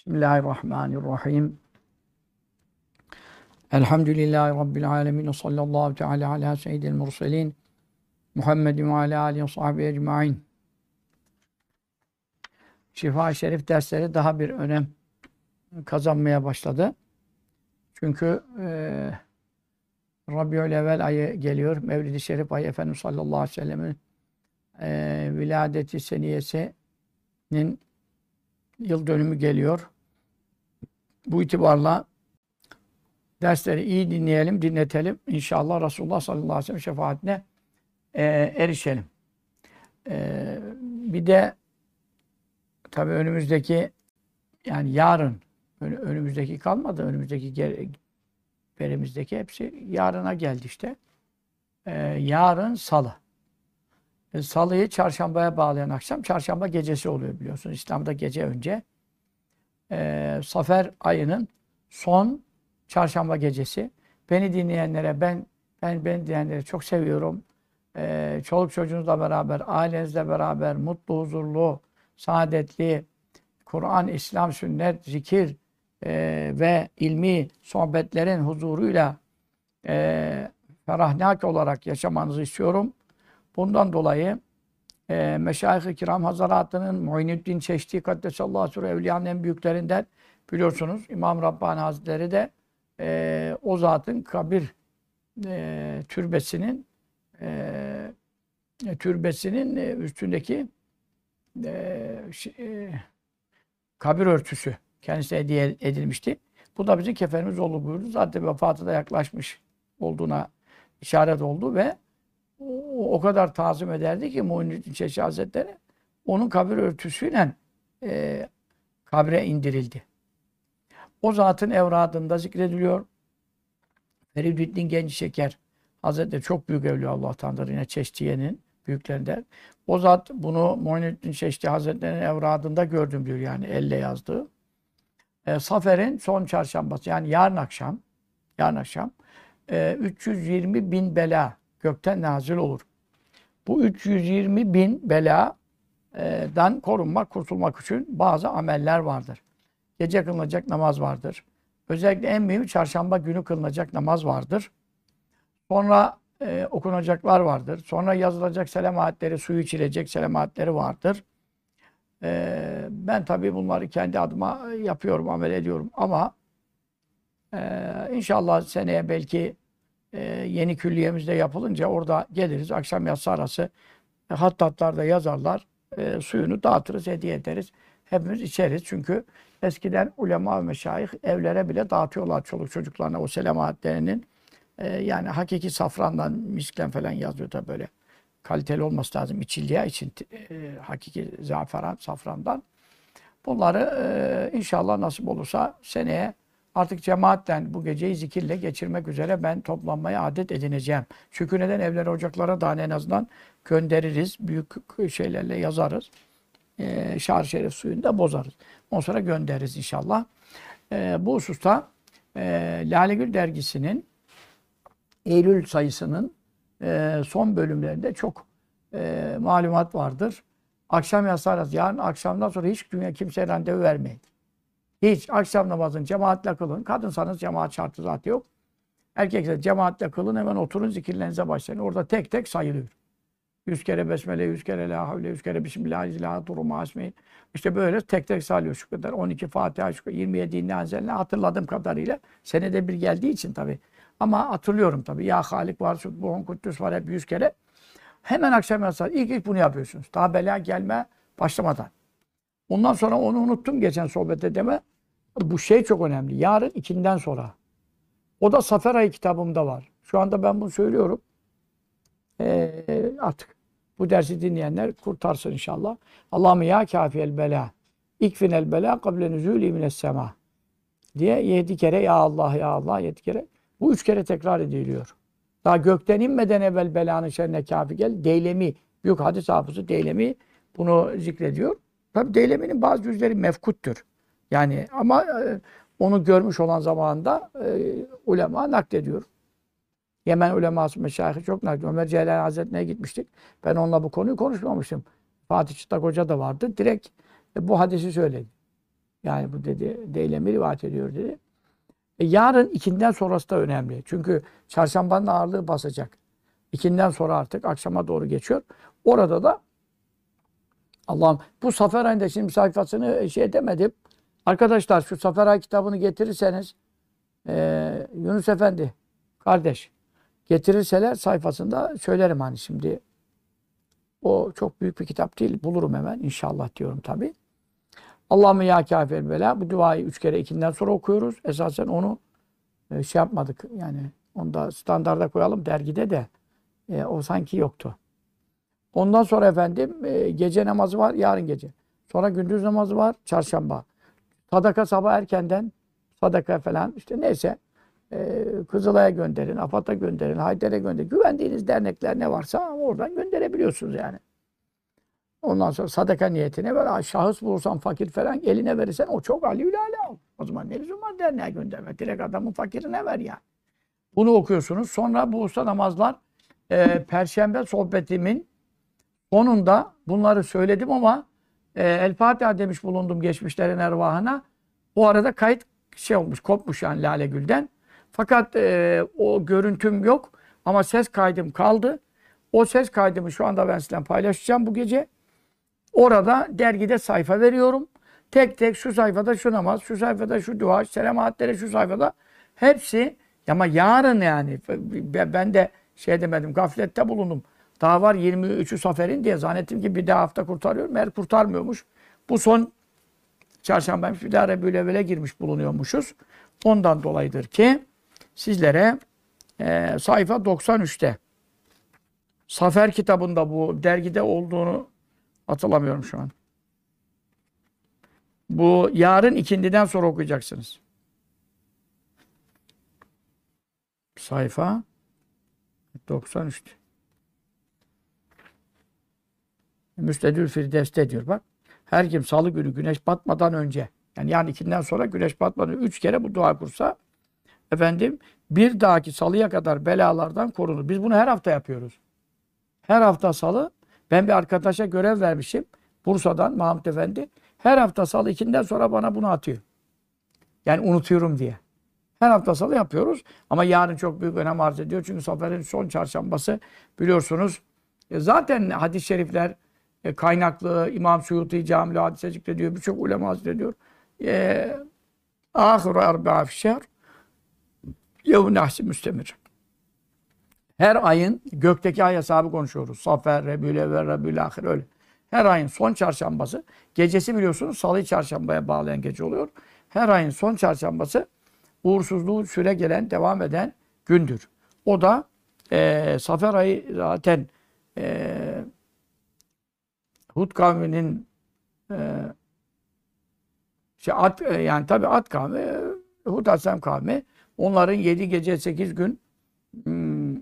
Bismillahirrahmanirrahim. Elhamdülillahi Rabbil alemin. Sallallahu teala ala seyyidil murselin. Muhammedin ve ala alihi ve sahbihi ecma'in. Şifa-i Şerif dersleri daha bir önem kazanmaya başladı. Çünkü e, Rabiül Evvel ayı geliyor. Mevlid-i Şerif ayı Efendimiz sallallahu aleyhi ve sellem'in e, viladeti seniyesinin yıl dönümü geliyor. Bu itibarla dersleri iyi dinleyelim, dinletelim. İnşallah Resulullah sallallahu aleyhi ve sellem şefaatine e, erişelim. E, bir de tabii önümüzdeki yani yarın önümüzdeki kalmadı. Önümüzdeki berimizdeki hepsi yarına geldi işte. E, yarın salı. E, salıyı çarşambaya bağlayan akşam çarşamba gecesi oluyor biliyorsunuz. İslam'da gece önce. E, Safer ayının son çarşamba gecesi. Beni dinleyenlere ben ben beni dinleyenleri çok seviyorum. E, çoluk çocuğunuzla beraber, ailenizle beraber mutlu, huzurlu, saadetli, Kur'an, İslam, sünnet, zikir e, ve ilmi sohbetlerin huzuruyla e, ferahnak olarak yaşamanızı istiyorum. Bundan dolayı e, Meşayih-i Kiram Hazaratı'nın Muhyiddin Çeşti Kaddesallahu Sure Evliya'nın en büyüklerinden biliyorsunuz İmam Rabbani Hazretleri de e, o zatın kabir e, türbesinin e, türbesinin e, üstündeki e, e, kabir örtüsü kendisine hediye edilmişti. Bu da bizim kefenimiz oldu buyurdu. Zaten vefatı da yaklaşmış olduğuna işaret oldu ve o, kadar tazim ederdi ki Muhyiddin Çeşi Hazretleri onun kabir örtüsüyle e, kabre indirildi. O zatın evradında zikrediliyor. Feridüddin Genç Şeker Hazretleri çok büyük evliya Allah'tandır yine Çeştiye'nin büyüklerinden. O zat bunu Muhyiddin Çeşti Hazretleri'nin evradında gördüm diyor yani elle yazdığı. E, Safer'in son çarşambası yani yarın akşam yarın akşam e, 320 bin bela gökten nazil olur. Bu 320 bin beladan korunmak, kurtulmak için bazı ameller vardır. Gece kılınacak namaz vardır. Özellikle en mühim çarşamba günü kılınacak namaz vardır. Sonra e, okunacaklar vardır. Sonra yazılacak selam ayetleri, suyu içilecek selam ayetleri vardır. E, ben tabii bunları kendi adıma yapıyorum, amel ediyorum ama e, inşallah seneye belki e, yeni külliyemizde yapılınca orada geliriz. Akşam yatsı arası e, hattatlarda yazarlar. E, suyunu dağıtırız, hediye ederiz. Hepimiz içeriz. Çünkü eskiden ulema ve meşayih evlere bile dağıtıyorlar çoluk çocuklarına o selamatlerinin. E, yani hakiki safrandan, misklen falan yazıyor da böyle. Kaliteli olması lazım içildiği için e, hakiki zaferan, safrandan. Bunları e, inşallah nasip olursa seneye Artık cemaatten bu geceyi zikirle geçirmek üzere ben toplanmaya adet edineceğim. Çünkü neden evlere, ocaklara da en azından göndeririz. Büyük şeylerle yazarız. Ee, şar şerif suyunu da bozarız. Ondan sonra göndeririz inşallah. Ee, bu hususta e, Lale Gül dergisinin Eylül sayısının e, son bölümlerinde çok e, malumat vardır. Akşam yazarız. Yarın akşamdan sonra hiç dünya kimseye randevu vermeyin. Hiç akşam namazını cemaatle kılın. Kadınsanız cemaat şartı zaten yok. Erkekse cemaatle kılın hemen oturun zikirlerinize başlayın. Orada tek tek sayılıyor. Yüz kere besmele, yüz kere la havle, yüz kere bismillahirrahmanirrahim, durumu asmeyin. İşte böyle tek tek sayılıyor şu kadar. 12 Fatiha, şu kadar, 27 inne anzeline hatırladığım kadarıyla. Senede bir geldiği için tabii. Ama hatırlıyorum tabii. Ya Halik var, Subbuhun Kuddüs var hep yüz kere. Hemen akşam yatsı. İlk ilk bunu yapıyorsunuz. Daha bela gelme başlamadan. Ondan sonra onu unuttum geçen sohbette deme. Bu şey çok önemli. Yarın ikinden sonra. O da Safer ayı kitabımda var. Şu anda ben bunu söylüyorum. Ee, artık bu dersi dinleyenler kurtarsın inşallah. Allah'ım ya kafiyel bela. İkfinel bela kable nüzûli mines sema. Diye yedi kere ya Allah ya Allah yedi kere. Bu üç kere tekrar ediliyor. Daha gökten inmeden evvel belanın şerine kafi gel. Deylemi, büyük hadis hafızı Deylemi bunu zikrediyor. Tabi Deylemi'nin bazı yüzleri mefkuttur. Yani ama e, onu görmüş olan zamanında e, ulema naklediyor. Yemen uleması meşayihi çok naklediyor. Ömer Celal Hazretleri'ne gitmiştik. Ben onunla bu konuyu konuşmamıştım. Fatih Çıtlak Hoca da vardı. Direkt e, bu hadisi söyledi. Yani bu dedi Deylemi rivayet ediyor dedi. E, yarın ikinden sonrası da önemli. Çünkü çarşambanın ağırlığı basacak. İkinden sonra artık akşama doğru geçiyor. Orada da Allah'ım bu Safer ayında şimdi sayfasını şey edemedim. Arkadaşlar şu Safer ay kitabını getirirseniz e, Yunus Efendi kardeş getirirseler sayfasında söylerim hani şimdi. O çok büyük bir kitap değil. Bulurum hemen inşallah diyorum tabi. Allahümme ya kafir bela. Bu duayı üç kere ikinden sonra okuyoruz. Esasen onu e, şey yapmadık. Yani onu da standarda koyalım dergide de. E, o sanki yoktu. Ondan sonra efendim e, gece namazı var yarın gece. Sonra gündüz namazı var çarşamba. Sadaka sabah erkenden sadaka falan işte neyse e, Kızılay'a gönderin, AFAD'a gönderin, Haydar'a gönderin. Güvendiğiniz dernekler ne varsa oradan gönderebiliyorsunuz yani. Ondan sonra sadaka niyetine böyle şahıs bulursan fakir falan eline verirsen o çok aliyül ala. O zaman ne lüzum var derneğe gönderme. Direkt adamın fakirine ver yani. Bunu okuyorsunuz. Sonra bu usta namazlar e, Perşembe sohbetimin sonunda bunları söyledim ama e, El Fatiha demiş bulundum geçmişlerin ervahına. O arada kayıt şey olmuş, kopmuş yani Lale Gül'den. Fakat e, o görüntüm yok ama ses kaydım kaldı. O ses kaydımı şu anda ben sizinle paylaşacağım bu gece. Orada dergide sayfa veriyorum. Tek tek şu sayfada şu namaz, şu sayfada şu dua, selamatlere şu sayfada. Hepsi ama yarın yani ben de şey demedim gaflette bulundum. Daha var 23'ü saferin diye zannettim ki bir daha hafta kurtarıyorum. Eğer kurtarmıyormuş. Bu son çarşambaymış bir daha Rebülevvel'e girmiş bulunuyormuşuz. Ondan dolayıdır ki sizlere e, sayfa 93'te Safer kitabında bu dergide olduğunu hatırlamıyorum şu an. Bu yarın ikindiden sonra okuyacaksınız. Sayfa 93. Müstedül Firdevs'te diyor bak. Her kim salı günü güneş batmadan önce yani yani ikinden sonra güneş batmadan üç kere bu dua kursa efendim bir dahaki salıya kadar belalardan korunur. Biz bunu her hafta yapıyoruz. Her hafta salı ben bir arkadaşa görev vermişim. Bursa'dan Mahmut Efendi. Her hafta salı ikinden sonra bana bunu atıyor. Yani unutuyorum diye. Her hafta salı yapıyoruz. Ama yarın çok büyük önem arz ediyor. Çünkü seferin son çarşambası biliyorsunuz. E zaten hadis-i şerifler e, kaynaklı İmam Suyuti Camili hadise zikrediyor. Birçok ulema zikrediyor. E, Ahiru erba'a fişer yevm nahsi müstemir. Her ayın gökteki ay hesabı konuşuyoruz. Safer, Rebül ve Rebül Ahir öyle. Her ayın son çarşambası, gecesi biliyorsunuz salı çarşambaya bağlayan gece oluyor. Her ayın son çarşambası uğursuzluğu süre gelen, devam eden gündür. O da e, Safer ayı zaten e, Hud kavminin e, şey at, e, yani tabi at kavmi, Hud Asem kavmi onların yedi gece sekiz gün hmm,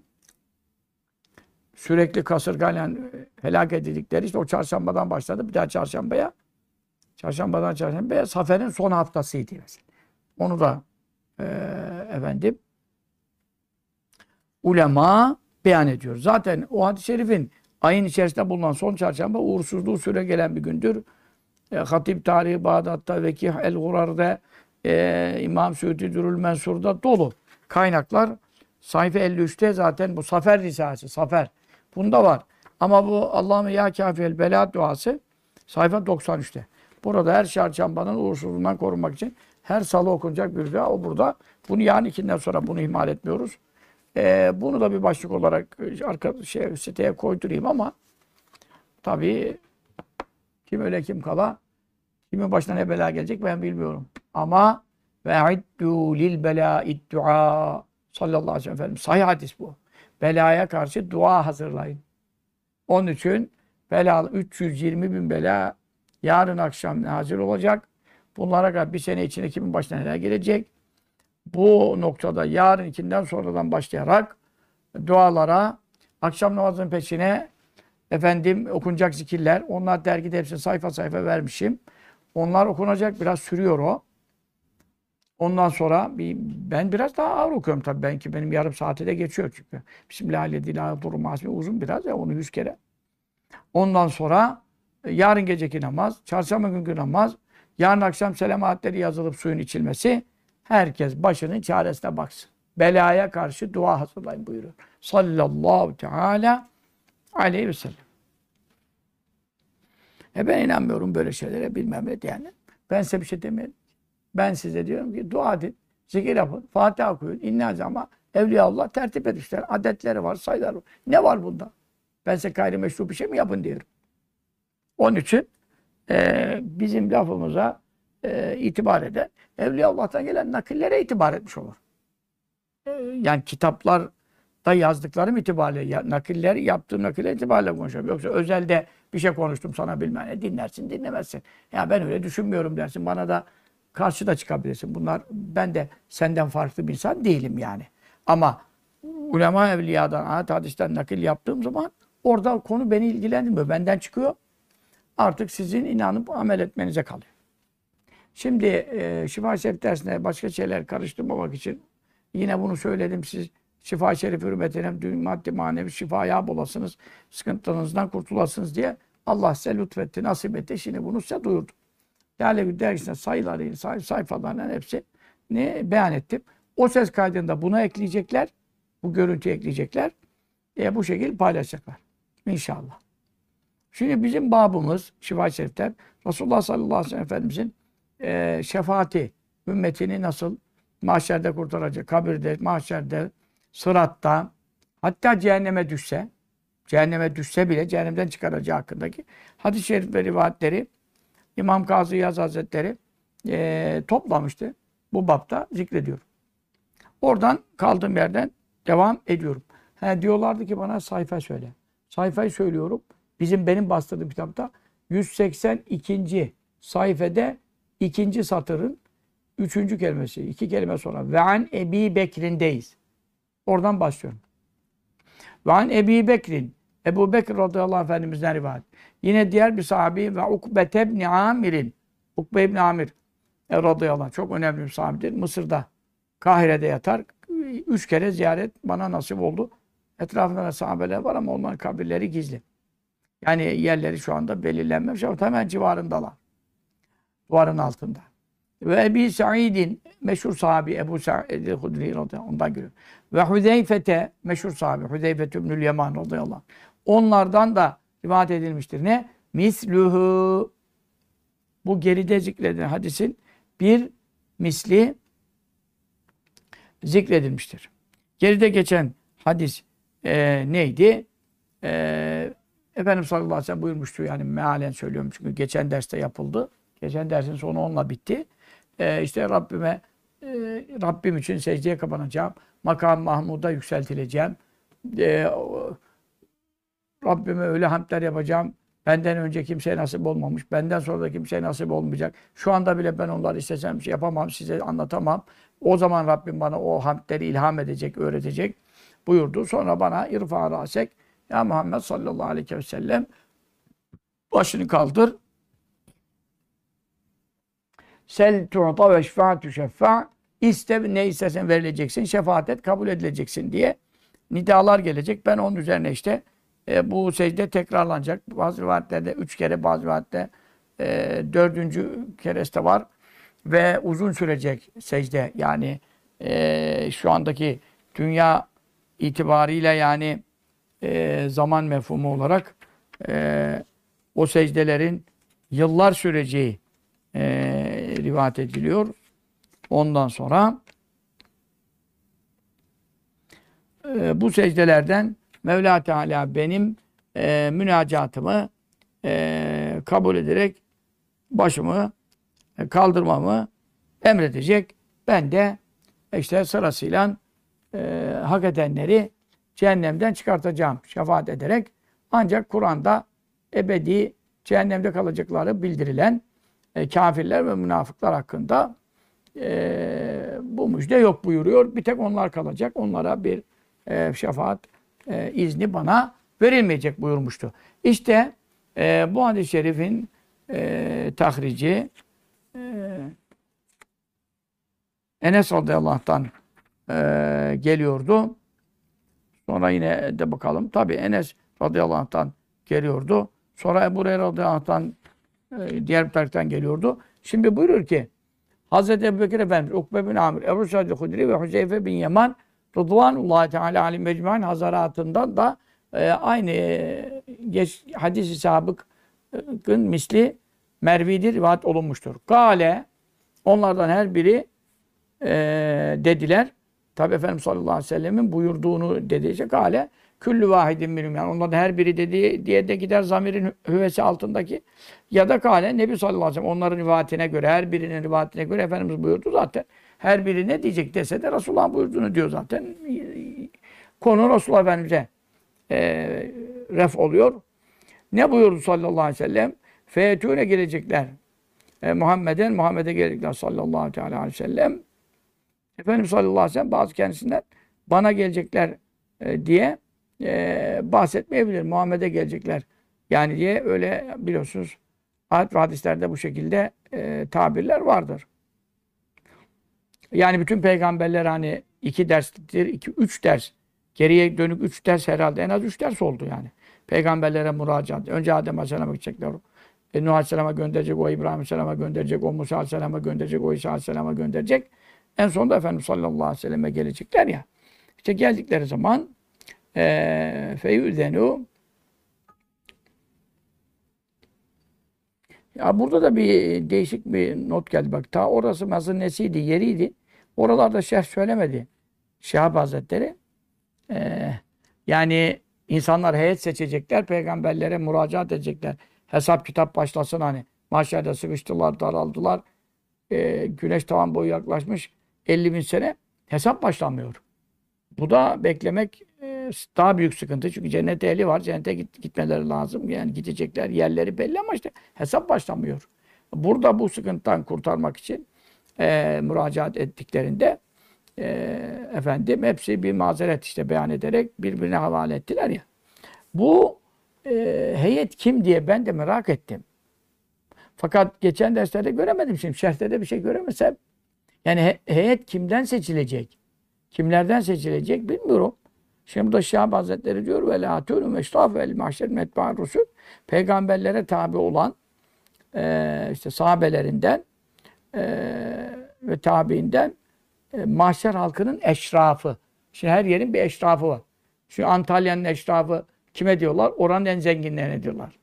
sürekli kasırgayla helak edildikleri işte o çarşambadan başladı. Bir daha çarşambaya çarşambadan çarşambaya Safer'in son haftasıydı mesela. Onu da e, efendim ulema beyan ediyor. Zaten o hadis-i şerifin ayın içerisinde bulunan son çarşamba uğursuzluğu süre gelen bir gündür. E, Hatip tarihi Bağdat'ta, Vekih el-Gurar'da, e, İmam Süudi Dürül Mensur'da dolu kaynaklar. Sayfa 53'te zaten bu Safer Risalesi, Safer. Bunda var. Ama bu Allah'ım ya kafiyel bela duası sayfa 93'te. Burada her çarşambanın uğursuzluğundan korunmak için her salı okunacak bir dua. O burada. Bunu yani ikinden sonra bunu ihmal etmiyoruz. Ee, bunu da bir başlık olarak e, arka şey, siteye koydurayım ama tabii kim öyle kim kala kimin başına ne bela gelecek ben bilmiyorum. Ama ve iddu lil belâid dua sallallahu aleyhi ve sellem. Sahih hadis bu. Belaya karşı dua hazırlayın. Onun için bela 320 bin bela yarın akşam hazır olacak. Bunlara kadar bir sene içinde kimin başına neler gelecek? Bu noktada yarın ikinden sonradan başlayarak dualara, akşam namazının peşine efendim okunacak zikirler. Onlar dergide hepsini sayfa sayfa vermişim. Onlar okunacak. Biraz sürüyor o. Ondan sonra bir, ben biraz daha ağır okuyorum tabii. Benki benim yarım saate de geçiyor çünkü. Bismillahirrahmanirrahim. Uzun biraz ya onu yüz kere. Ondan sonra e, yarın geceki namaz, çarşamba günkü namaz, Yarın akşam selamatleri yazılıp suyun içilmesi. Herkes başının çaresine baksın. Belaya karşı dua hazırlayın buyuruyor. Sallallahu teala aleyhi ve sellem. E ben inanmıyorum böyle şeylere bilmem ne yani. Ben size bir şey demiyorum. Ben size diyorum ki dua edin, zikir yapın, Fatiha okuyun, inna ama Evliyaullah tertip etmişler. Adetleri var, sayıları var. Ne var bunda? Ben size gayrimeşru bir şey mi yapın diyorum. Onun için e, bizim lafımıza e, itibar eden Evliyaullah'tan gelen nakillere itibar etmiş olur. E, yani kitaplarda yazdıklarım itibariyle, ya, nakiller, yaptığım nakiller itibariyle konuşuyorum. Yoksa özelde bir şey konuştum sana bilmem ne dinlersin, dinlemezsin. Ya ben öyle düşünmüyorum dersin. Bana da karşı da çıkabilirsin. Bunlar ben de senden farklı bir insan değilim yani. Ama ulema evliyadan, ayet hadisten nakil yaptığım zaman orada konu beni ilgilendirmiyor. Benden çıkıyor. Artık sizin inanıp amel etmenize kalıyor. Şimdi e, Şifa-i Şerif dersine başka şeyler karıştırmamak için yine bunu söyledim. Siz Şifa-i Şerif hürmetine dün maddi manevi şifaya bulasınız. Sıkıntılarınızdan kurtulasınız diye Allah size lütfetti, nasip etti. Şimdi bunu size duyurdu. Lale dergisinde sayıları, say sayfalarının hepsi ne beyan ettim. O ses kaydında buna ekleyecekler. Bu görüntüyü ekleyecekler. E, bu şekilde paylaşacaklar. İnşallah. Şimdi bizim babımız Şifa-i Şerif'te Resulullah sallallahu aleyhi ve sellem Efendimizin e, şefaati, ümmetini nasıl mahşerde kurtaracak, kabirde, mahşerde, sıratta, hatta cehenneme düşse, cehenneme düşse bile cehennemden çıkaracağı hakkındaki hadis-i şerif ve rivayetleri İmam Kazı Yaz Hazretleri e, toplamıştı. Bu bapta zikrediyor. Oradan kaldığım yerden devam ediyorum. He, diyorlardı ki bana sayfa söyle. Sayfayı söylüyorum. Bizim benim bastırdığım kitapta 182. sayfede ikinci satırın üçüncü kelimesi. iki kelime sonra. Ve an Ebi Bekir'indeyiz. Oradan başlıyorum. Ve an Ebi Bekir'in. Ebu Bekir radıyallahu efendimizden rivayet. Yine diğer bir sahabi ve Ukbete ibn Amir'in. Ukbe ibn Amir e, radıyallahu anh. Çok önemli bir sahabidir. Mısır'da. Kahire'de yatar. Üç kere ziyaret bana nasip oldu. Etrafında da sahabeler var ama onların kabirleri gizli. Yani yerleri şu anda belirlenmemiş ama hemen civarındalar. Duvarın altında. Ve Ebi Sa'id'in meşhur sahabi Ebu Sa'id Hudri radıyallahu ondan görüyor. Ve Hüzeyfete meşhur sahabi Hüzeyfet İbnül Yaman radıyallahu anh. Onlardan da rivayet edilmiştir. Ne? Misluhu bu geride zikredilen hadisin bir misli zikredilmiştir. Geride geçen hadis e, neydi? E, Efendimiz sallallahu aleyhi ve sellem buyurmuştu yani mealen söylüyorum çünkü geçen derste yapıldı. Geçen dersin sonu onunla bitti. E, işte Rabbime e, Rabbim için secdeye kapanacağım. Makam Mahmud'a yükseltileceğim. E, Rabbime öyle hamdler yapacağım. Benden önce kimseye nasip olmamış. Benden sonra da kimseye nasip olmayacak. Şu anda bile ben onları istesem şey yapamam, size anlatamam. O zaman Rabbim bana o hamdleri ilham edecek, öğretecek buyurdu. Sonra bana irfa rasek ya Muhammed sallallahu aleyhi ve sellem başını kaldır. Sel tu'ta ve şefaatü şefa iste ne istersen verileceksin, şefaat et, kabul edileceksin diye nidalar gelecek. Ben onun üzerine işte e, bu secde tekrarlanacak. Bazı rivayetlerde üç kere, bazı rivayetlerde e, dördüncü kereste var. Ve uzun sürecek secde. Yani e, şu andaki dünya itibariyle yani e, zaman mefhumu olarak e, o secdelerin yıllar süreceği e, rivayet ediliyor. Ondan sonra e, bu secdelerden Mevla Teala benim e, münacatımı e, kabul ederek başımı e, kaldırmamı emredecek. Ben de işte sırasıyla e, hak edenleri cehennemden çıkartacağım şefaat ederek. Ancak Kur'an'da ebedi cehennemde kalacakları bildirilen e, kafirler ve münafıklar hakkında e, bu müjde yok buyuruyor. Bir tek onlar kalacak. Onlara bir e, şefaat e, izni bana verilmeyecek buyurmuştu. İşte e, bu hadis-i şerifin e, tahrici e, Enes radıyallahu e, geliyordu. Sonra yine de bakalım. Tabi Enes radıyallahu anh'tan geliyordu. Sonra Ebu Hureyre radıyallahu anh'tan diğer bir taraftan geliyordu. Şimdi buyurur ki Hazreti Ebu Bekir Efendimiz, Ukbe bin Amir, Ebu Sa'd Hudri ve Hüzeyfe bin Yaman Rıdvanullahi Teala alim mecmuan hazaratından da e, aynı e, geç, hadis-i sabıkın misli mervidir, rivayet olunmuştur. Gale onlardan her biri e, dediler. Tabi Efendimiz sallallahu aleyhi ve sellemin buyurduğunu dediyse gale küllü vahidin minum yani onlardan her biri dediği diye de gider zamirin hüvesi altındaki ya da gale Nebi sallallahu aleyhi ve sellem onların rivayetine göre her birinin rivayetine göre Efendimiz buyurdu zaten. Her biri ne diyecek dese de Resulullah buyurduğunu diyor zaten. Konu Resulullah Efendimiz'e e, ref oluyor. Ne buyurdu sallallahu aleyhi ve sellem? Feyetûne gelecekler. E, Muhammed'en, Muhammed'e gelecekler sallallahu aleyhi ve sellem. Efendimiz sallallahu aleyhi ve sellem bazı kendisinden bana gelecekler e, diye e, bahsetmeyebilir. Muhammed'e gelecekler. Yani diye öyle biliyorsunuz ayet ve hadislerde bu şekilde e, tabirler vardır. Yani bütün peygamberler hani iki derstir, iki, üç ders. Geriye dönük üç ders herhalde. En az üç ders oldu yani. Peygamberlere müracaat. Önce Adem Aleyhisselam'a gidecekler. E, Nuh Aleyhisselam'a gönderecek, o İbrahim Aleyhisselam'a gönderecek, o Musa Aleyhisselam'a gönderecek, o İsa Aleyhisselam'a gönderecek. En sonunda Efendimiz sallallahu aleyhi ve selleme gelecekler ya. İşte geldikleri zaman e, feyüzenu Ya burada da bir değişik bir not geldi. Bak ta orası mazın nesiydi, yeriydi. Oralarda şerh söylemedi. Şahap Hazretleri. Ee, yani insanlar heyet seçecekler, peygamberlere müracaat edecekler. Hesap kitap başlasın hani. Mahşerde sıkıştılar, daraldılar. Ee, güneş tavan boyu yaklaşmış. 50 bin sene hesap başlamıyor. Bu da beklemek daha büyük sıkıntı. Çünkü cennet ehli var. Cennete git, gitmeleri lazım. Yani gidecekler. Yerleri belli ama işte hesap başlamıyor. Burada bu sıkıntıdan kurtarmak için e, müracaat ettiklerinde e, efendim hepsi bir mazeret işte beyan ederek birbirine havale ettiler ya. Bu e, heyet kim diye ben de merak ettim. Fakat geçen derslerde göremedim şimdi. Şerhte de bir şey göremesem. Yani he, heyet kimden seçilecek? Kimlerden seçilecek bilmiyorum. Şimdi burada Şahap Hazretleri diyor ve la tûnü meşraf vel mahşer metba'an rusul peygamberlere tabi olan e, işte sahabelerinden e, ve tabiinden e, mahşer halkının eşrafı. Şimdi her yerin bir eşrafı var. Şu Antalya'nın eşrafı kime diyorlar? Oranın en zenginlerine diyorlar.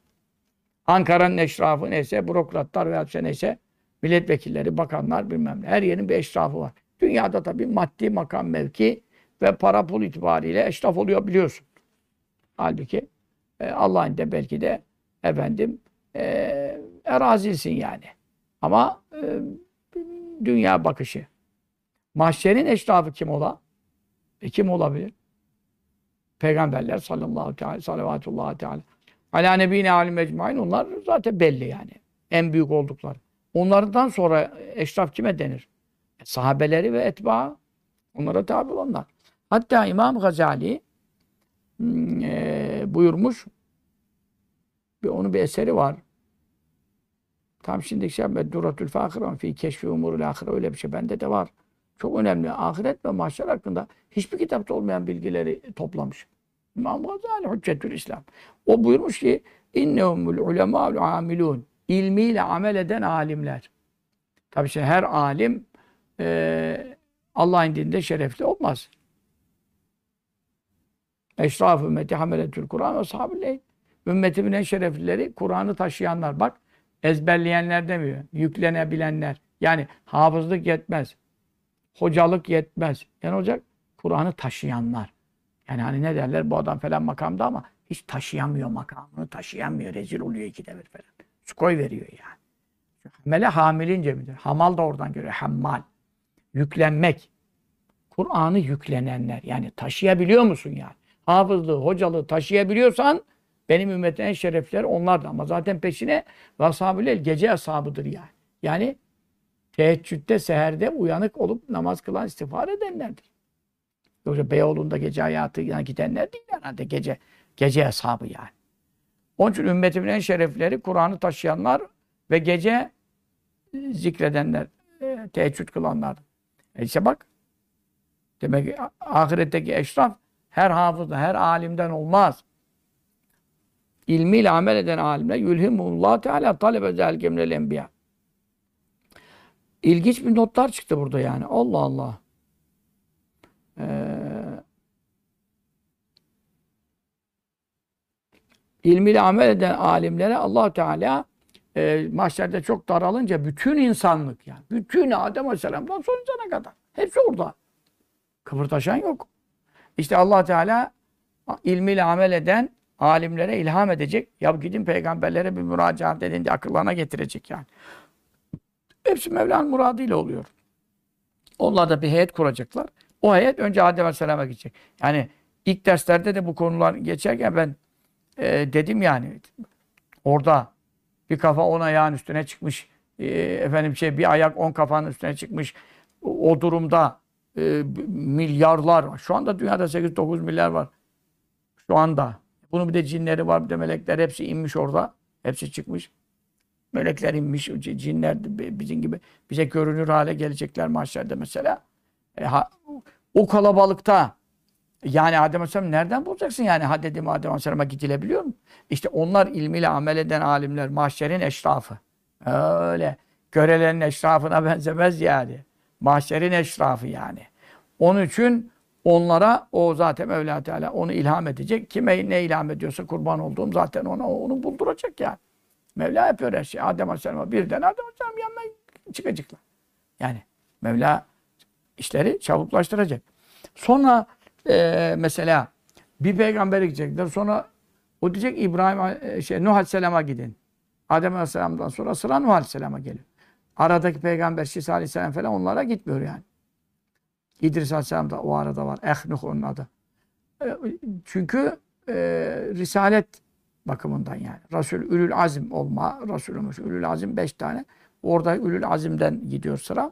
Ankara'nın eşrafı neyse, bürokratlar veya neyse, milletvekilleri, bakanlar bilmem ne. Her yerin bir eşrafı var. Dünyada tabii maddi makam mevki ve para pul itibariyle eşraf oluyor biliyorsun. Halbuki e, Allah'ın de belki de efendim e, erazilsin yani. Ama e, dünya bakışı. Mahşerin eşrafı kim ola? E, kim olabilir? Peygamberler sallallahu teala salavatullah teala. Ala nebine alim ecmain onlar zaten belli yani. En büyük oldukları. Onlardan sonra eşraf kime denir? Sahabeleri ve etba onlara tabi olanlar. Hatta İmam Gazali hmm, e, buyurmuş bir onun bir eseri var. Tam şimdi şey Duratül Fakıran fi keşfi umurul ahire öyle bir şey bende de var. Çok önemli. Ahiret ve mahşer hakkında hiçbir kitapta olmayan bilgileri toplamış. İmam Gazali Hüccetül İslam. O buyurmuş ki innehumul ulemâ'l amilun. İlmiyle amel eden alimler. Tabii şimdi her alim e, Allah'ın dininde şerefli olmaz. Eşraf ümmeti hameletül Kur'an ve sahabiyle ümmetimin en şereflileri Kur'an'ı taşıyanlar. Bak ezberleyenler demiyor. Yüklenebilenler. Yani hafızlık yetmez. Hocalık yetmez. Yani olacak Kur'an'ı taşıyanlar. Yani hani ne derler bu adam falan makamda ama hiç taşıyamıyor makamını taşıyamıyor. Rezil oluyor iki devir falan. Su koy veriyor yani. Hamele hamilin cemidir. Hamal da oradan görüyor. Hammal. Yüklenmek. Kur'an'ı yüklenenler. Yani taşıyabiliyor musun yani? Hafızlığı, hocalığı taşıyabiliyorsan benim ümmetin en şerefleri onlar da. Ama zaten peşine vasabül gece ashabıdır yani. Yani teheccüde, seherde uyanık olup namaz kılan istiğfar edenlerdir. Yoksa Beyoğlu'nda gece hayatına gidenler değil herhalde gece gece hesabı yani. Onun için ümmetimin en şerefleri Kur'an'ı taşıyanlar ve gece zikredenler, e, teheccüd kılanlar. E işte bak, demek ki ahiretteki eşraf her hafızda, her alimden olmaz. İlmiyle amel eden alimler yülhimullah Teala talebe zelke minel enbiya. İlginç bir notlar çıktı burada yani. Allah Allah. Ee, ilmiyle amel eden alimlere allah Teala e, mahşerde çok daralınca bütün insanlık yani. Bütün Adem Aleyhisselam'dan son insana kadar. Hepsi orada. Kıpırdaşan yok. İşte allah Teala ilmiyle amel eden alimlere ilham edecek. Ya gidin peygamberlere bir müracaat edin diye akıllarına getirecek yani. Hepsi Mevla'nın muradıyla oluyor. Onlar da bir heyet kuracaklar. O heyet önce Adem Aleyhisselam'a gidecek. Yani ilk derslerde de bu konular geçerken ben e, dedim yani orada bir kafa on ayağın üstüne çıkmış. E, efendim şey bir ayak on kafanın üstüne çıkmış. O, o durumda e, milyarlar var. Şu anda dünyada 8-9 milyar var. Şu anda. Bunun bir de cinleri var, bir de melekler hepsi inmiş orada. Hepsi çıkmış. Melekler inmiş, cinler bizim gibi bize görünür hale gelecekler mahşerde mesela. E, ha, o kalabalıkta yani Adem Aleyhisselam nereden bulacaksın yani? Ha dedim Adem Aleyhisselam'a gidilebiliyor mu? İşte onlar ilmiyle amel eden alimler, mahşerin eşrafı. Öyle. Görelerin eşrafına benzemez yani. Mahşerin eşrafı yani. Onun için onlara o zaten Mevla Teala onu ilham edecek. Kime ne ilham ediyorsa kurban olduğum zaten ona onu bulduracak yani. Mevla yapıyor her şeyi. Adem Aleyhisselam'a birden Adem Aleyhisselam yanına çıkacaklar. Yani Mevla işleri çabuklaştıracak. Sonra e, mesela bir peygambere gidecekler. Sonra o diyecek İbrahim şey Nuh Aleyhisselam'a gidin. Adem Aleyhisselam'dan sonra sıra Nuh Aleyhisselam'a geliyor. Aradaki peygamber Şisa Aleyhisselam falan onlara gitmiyor yani. İdris Aleyhisselam da o arada var. Ehnuh onun adı. E, çünkü e, Risalet bakımından yani. Resul Ülül Azim olma. Resulümüz Ülül Azim beş tane. Orada Ülül Azim'den gidiyor sıra.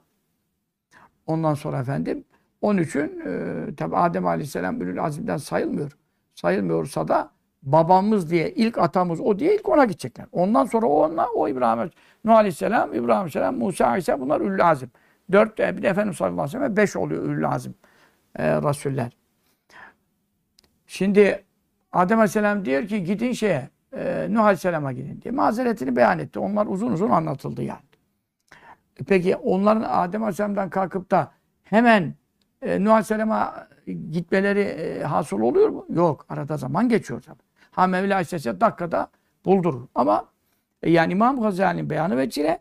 Ondan sonra efendim onun için e, tabi Adem Aleyhisselam Ülül Azim'den sayılmıyor. Sayılmıyorsa da babamız diye ilk atamız o diye ilk ona gidecekler. Ondan sonra o onunla o İbrahim Nuh Aleyhisselam, İbrahim Aleyhisselam, Musa Aleyhisselam bunlar Ülül Azim. Dört, bir de Efendimiz sallallahu aleyhi ve sellem beş oluyor Ülül Azim e, Rasuller. Şimdi Adem Aleyhisselam diyor ki gidin şeye e, Nuh Aleyhisselam'a gidin diye mazeretini beyan etti. Onlar uzun uzun anlatıldı yani. E, peki onların Adem Aleyhisselam'dan kalkıp da hemen e, Nuh Aleyhisselam'a gitmeleri e, hasıl oluyor mu? Yok. Arada zaman geçiyor tabii. Ha Mevla istese dakikada buldurur. Ama e, yani İmam Gazali'nin beyanı ve çile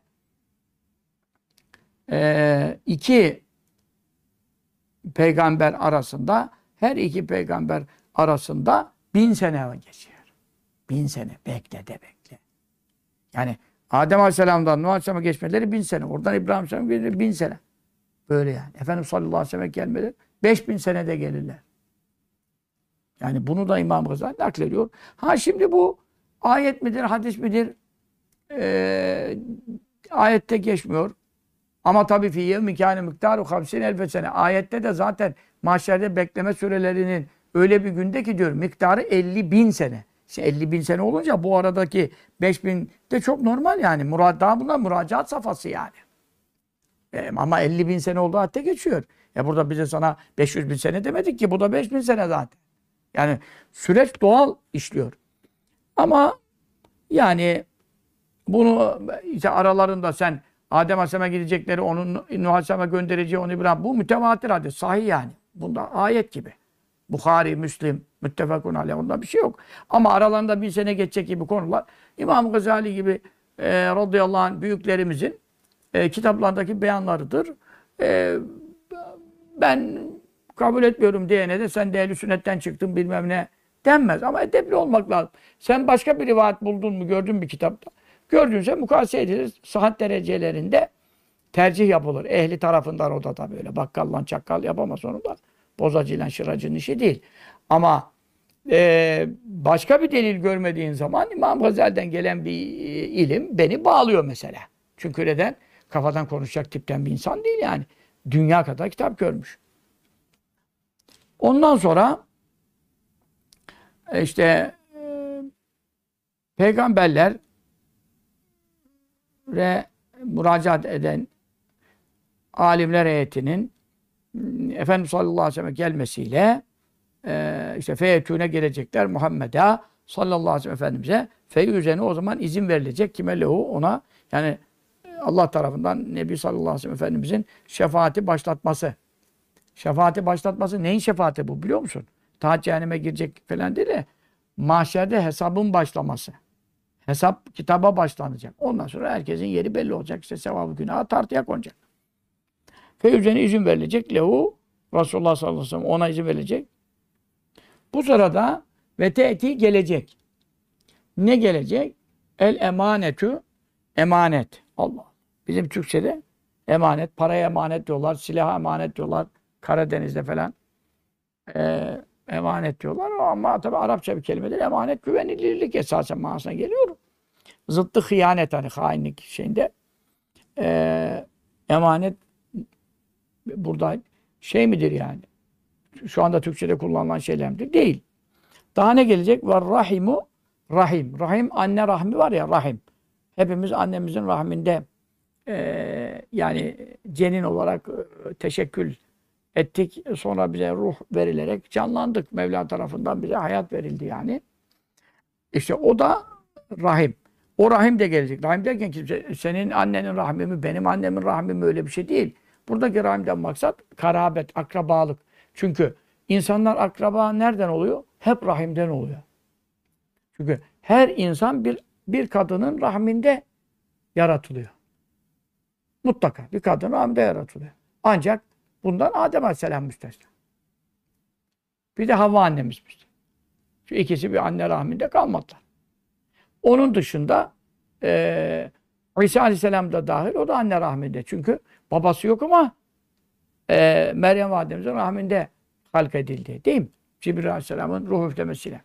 e, iki peygamber arasında her iki peygamber arasında bin sene geçiyor. Bin sene. Bekle de bekle. Yani Adem Aleyhisselam'dan Nuh Aleyhisselam'a geçmeleri bin sene. Oradan İbrahim Aleyhisselam'a bin sene. Böyle yani. Efendimiz sallallahu aleyhi ve sellem gelmeleri beş bin senede gelirler. Yani bunu da İmam Gazali naklediyor. Ha şimdi bu ayet midir, hadis midir? Ee, ayette geçmiyor. Ama tabii fi yevmi kâne miktaru hamsin elfe sene. Ayette de zaten mahşerde bekleme sürelerinin öyle bir günde ki diyor miktarı 50 bin sene. İşte 50 bin sene olunca bu aradaki 5 bin de çok normal yani. Murad, daha bunlar müracaat safhası yani. E, ama 50 bin sene oldu hatta geçiyor. Ya burada bize sana 500 bin sene demedik ki. Bu da 5 bin sene zaten. Yani süreç doğal işliyor. Ama yani bunu işte aralarında sen Adem Aleyhisselam'a gidecekleri, onun Nuh Aleyhisselam'a göndereceği onu İbrahim. Bu mütevatir hadis. Sahih yani. Bunda ayet gibi. Bukhari, Müslim, müttefakun aleyh. Onda bir şey yok. Ama aralarında bir sene geçecek gibi konular. İmam Gazali gibi e, radıyallahu anh büyüklerimizin e, kitaplarındaki beyanlarıdır. E, ben kabul etmiyorum diyene de sen de ehl sünnetten çıktın bilmem ne denmez. Ama edepli olmak lazım. Sen başka bir rivayet buldun mu gördün bir kitapta? Gördünse mukayese edilir. Sıhhat derecelerinde tercih yapılır. Ehli tarafından o da tabii öyle. Bakkallan çakkal yapamaz onu da. Bozacıyla şıracının işi değil. Ama e, başka bir delil görmediğin zaman İmam Gazali'den gelen bir e, ilim beni bağlıyor mesela. Çünkü neden? Kafadan konuşacak tipten bir insan değil yani. Dünya kadar kitap görmüş. Ondan sonra e, işte e, peygamberler ve müracaat eden alimler heyetinin Efendimiz sallallahu aleyhi ve sellem gelmesiyle e, işte feyetüne gelecekler Muhammed'e sallallahu aleyhi ve sellem Efendimiz'e. Feyüzene o zaman izin verilecek. Kime lehu? Ona yani Allah tarafından Nebi sallallahu aleyhi ve sellem Efendimizin şefaati başlatması. Şefaati başlatması neyin şefaati bu biliyor musun? Ta cehenneme girecek falan değil de mahşerde hesabın başlaması. Hesap kitaba başlanacak. Ondan sonra herkesin yeri belli olacak. İşte sevabı günahı tartıya konacak. Feyüzene izin verilecek. Lehu Resulullah sallallahu aleyhi ve sellem ona izin verilecek. Bu sırada ve te'ti gelecek. Ne gelecek? El emanetü emanet. Allah. Bizim Türkçe'de emanet, paraya emanet diyorlar, silaha emanet diyorlar. Karadeniz'de falan. Ee, emanet diyorlar ama tabi Arapça bir kelimedir. Emanet güvenilirlik esasen manasına geliyor. Zıttı hıyanet hani hainlik şeyinde. Ee, emanet burada şey midir yani? Şu anda Türkçe'de kullanılan şeyler midir? Değil. Daha ne gelecek? Var rahimu rahim. Rahim anne rahmi var ya rahim. Hepimiz annemizin rahminde e, yani cenin olarak e, teşekkül ettik. Sonra bize ruh verilerek canlandık. Mevla tarafından bize hayat verildi yani. İşte o da rahim. O rahim de gelecek. Rahim derken kimse, senin annenin rahmi mi, benim annemin rahmi mi öyle bir şey değil. Buradaki rahimden maksat karabet, akrabalık. Çünkü insanlar akraba nereden oluyor? Hep rahimden oluyor. Çünkü her insan bir bir kadının rahminde yaratılıyor. Mutlaka bir kadın rahminde yaratılıyor. Ancak bundan Adem Aleyhisselam müstesna. Bir de Havva annemiz müstesna. Şu ikisi bir anne rahminde kalmadılar. Onun dışında e, İsa Aleyhisselam da dahil o da anne rahminde. Çünkü babası yok ama e, Meryem Validemizin rahminde halk edildi. Değil mi? Cibril Aleyhisselam'ın ruh üflemesiyle.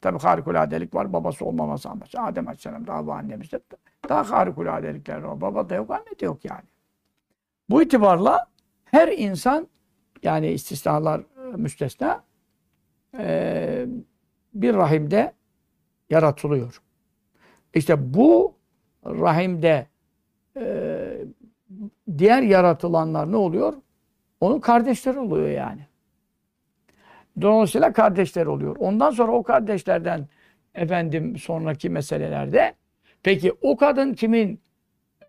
Tabi harikuladelik var. Babası olmaması ama. Adem Aleyhisselam daha bu annemizde. Daha harikuladelikler var. Baba da yok, anne de yok yani. Bu itibarla her insan yani istisnalar müstesna e, bir rahimde yaratılıyor. İşte bu rahimde e, diğer yaratılanlar ne oluyor? Onun kardeşleri oluyor yani. Dolayısıyla kardeşler oluyor. Ondan sonra o kardeşlerden efendim sonraki meselelerde peki o kadın kimin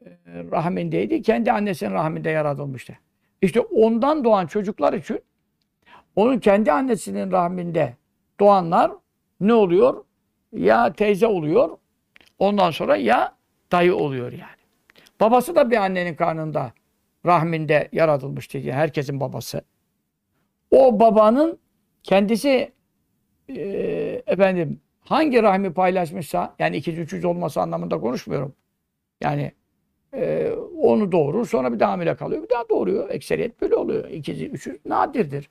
e, rahmindeydi? Kendi annesinin rahminde yaratılmıştı. İşte ondan doğan çocuklar için onun kendi annesinin rahminde doğanlar ne oluyor? Ya teyze oluyor. Ondan sonra ya dayı oluyor yani. Babası da bir annenin karnında rahminde yaratılmıştı. Yani herkesin babası. O babanın kendisi e, efendim hangi rahmi paylaşmışsa yani ikiz üçüz olması anlamında konuşmuyorum. Yani e, onu doğurur sonra bir daha hamile kalıyor bir daha doğuruyor. Ekseriyet böyle oluyor. İkiz üçüz nadirdir.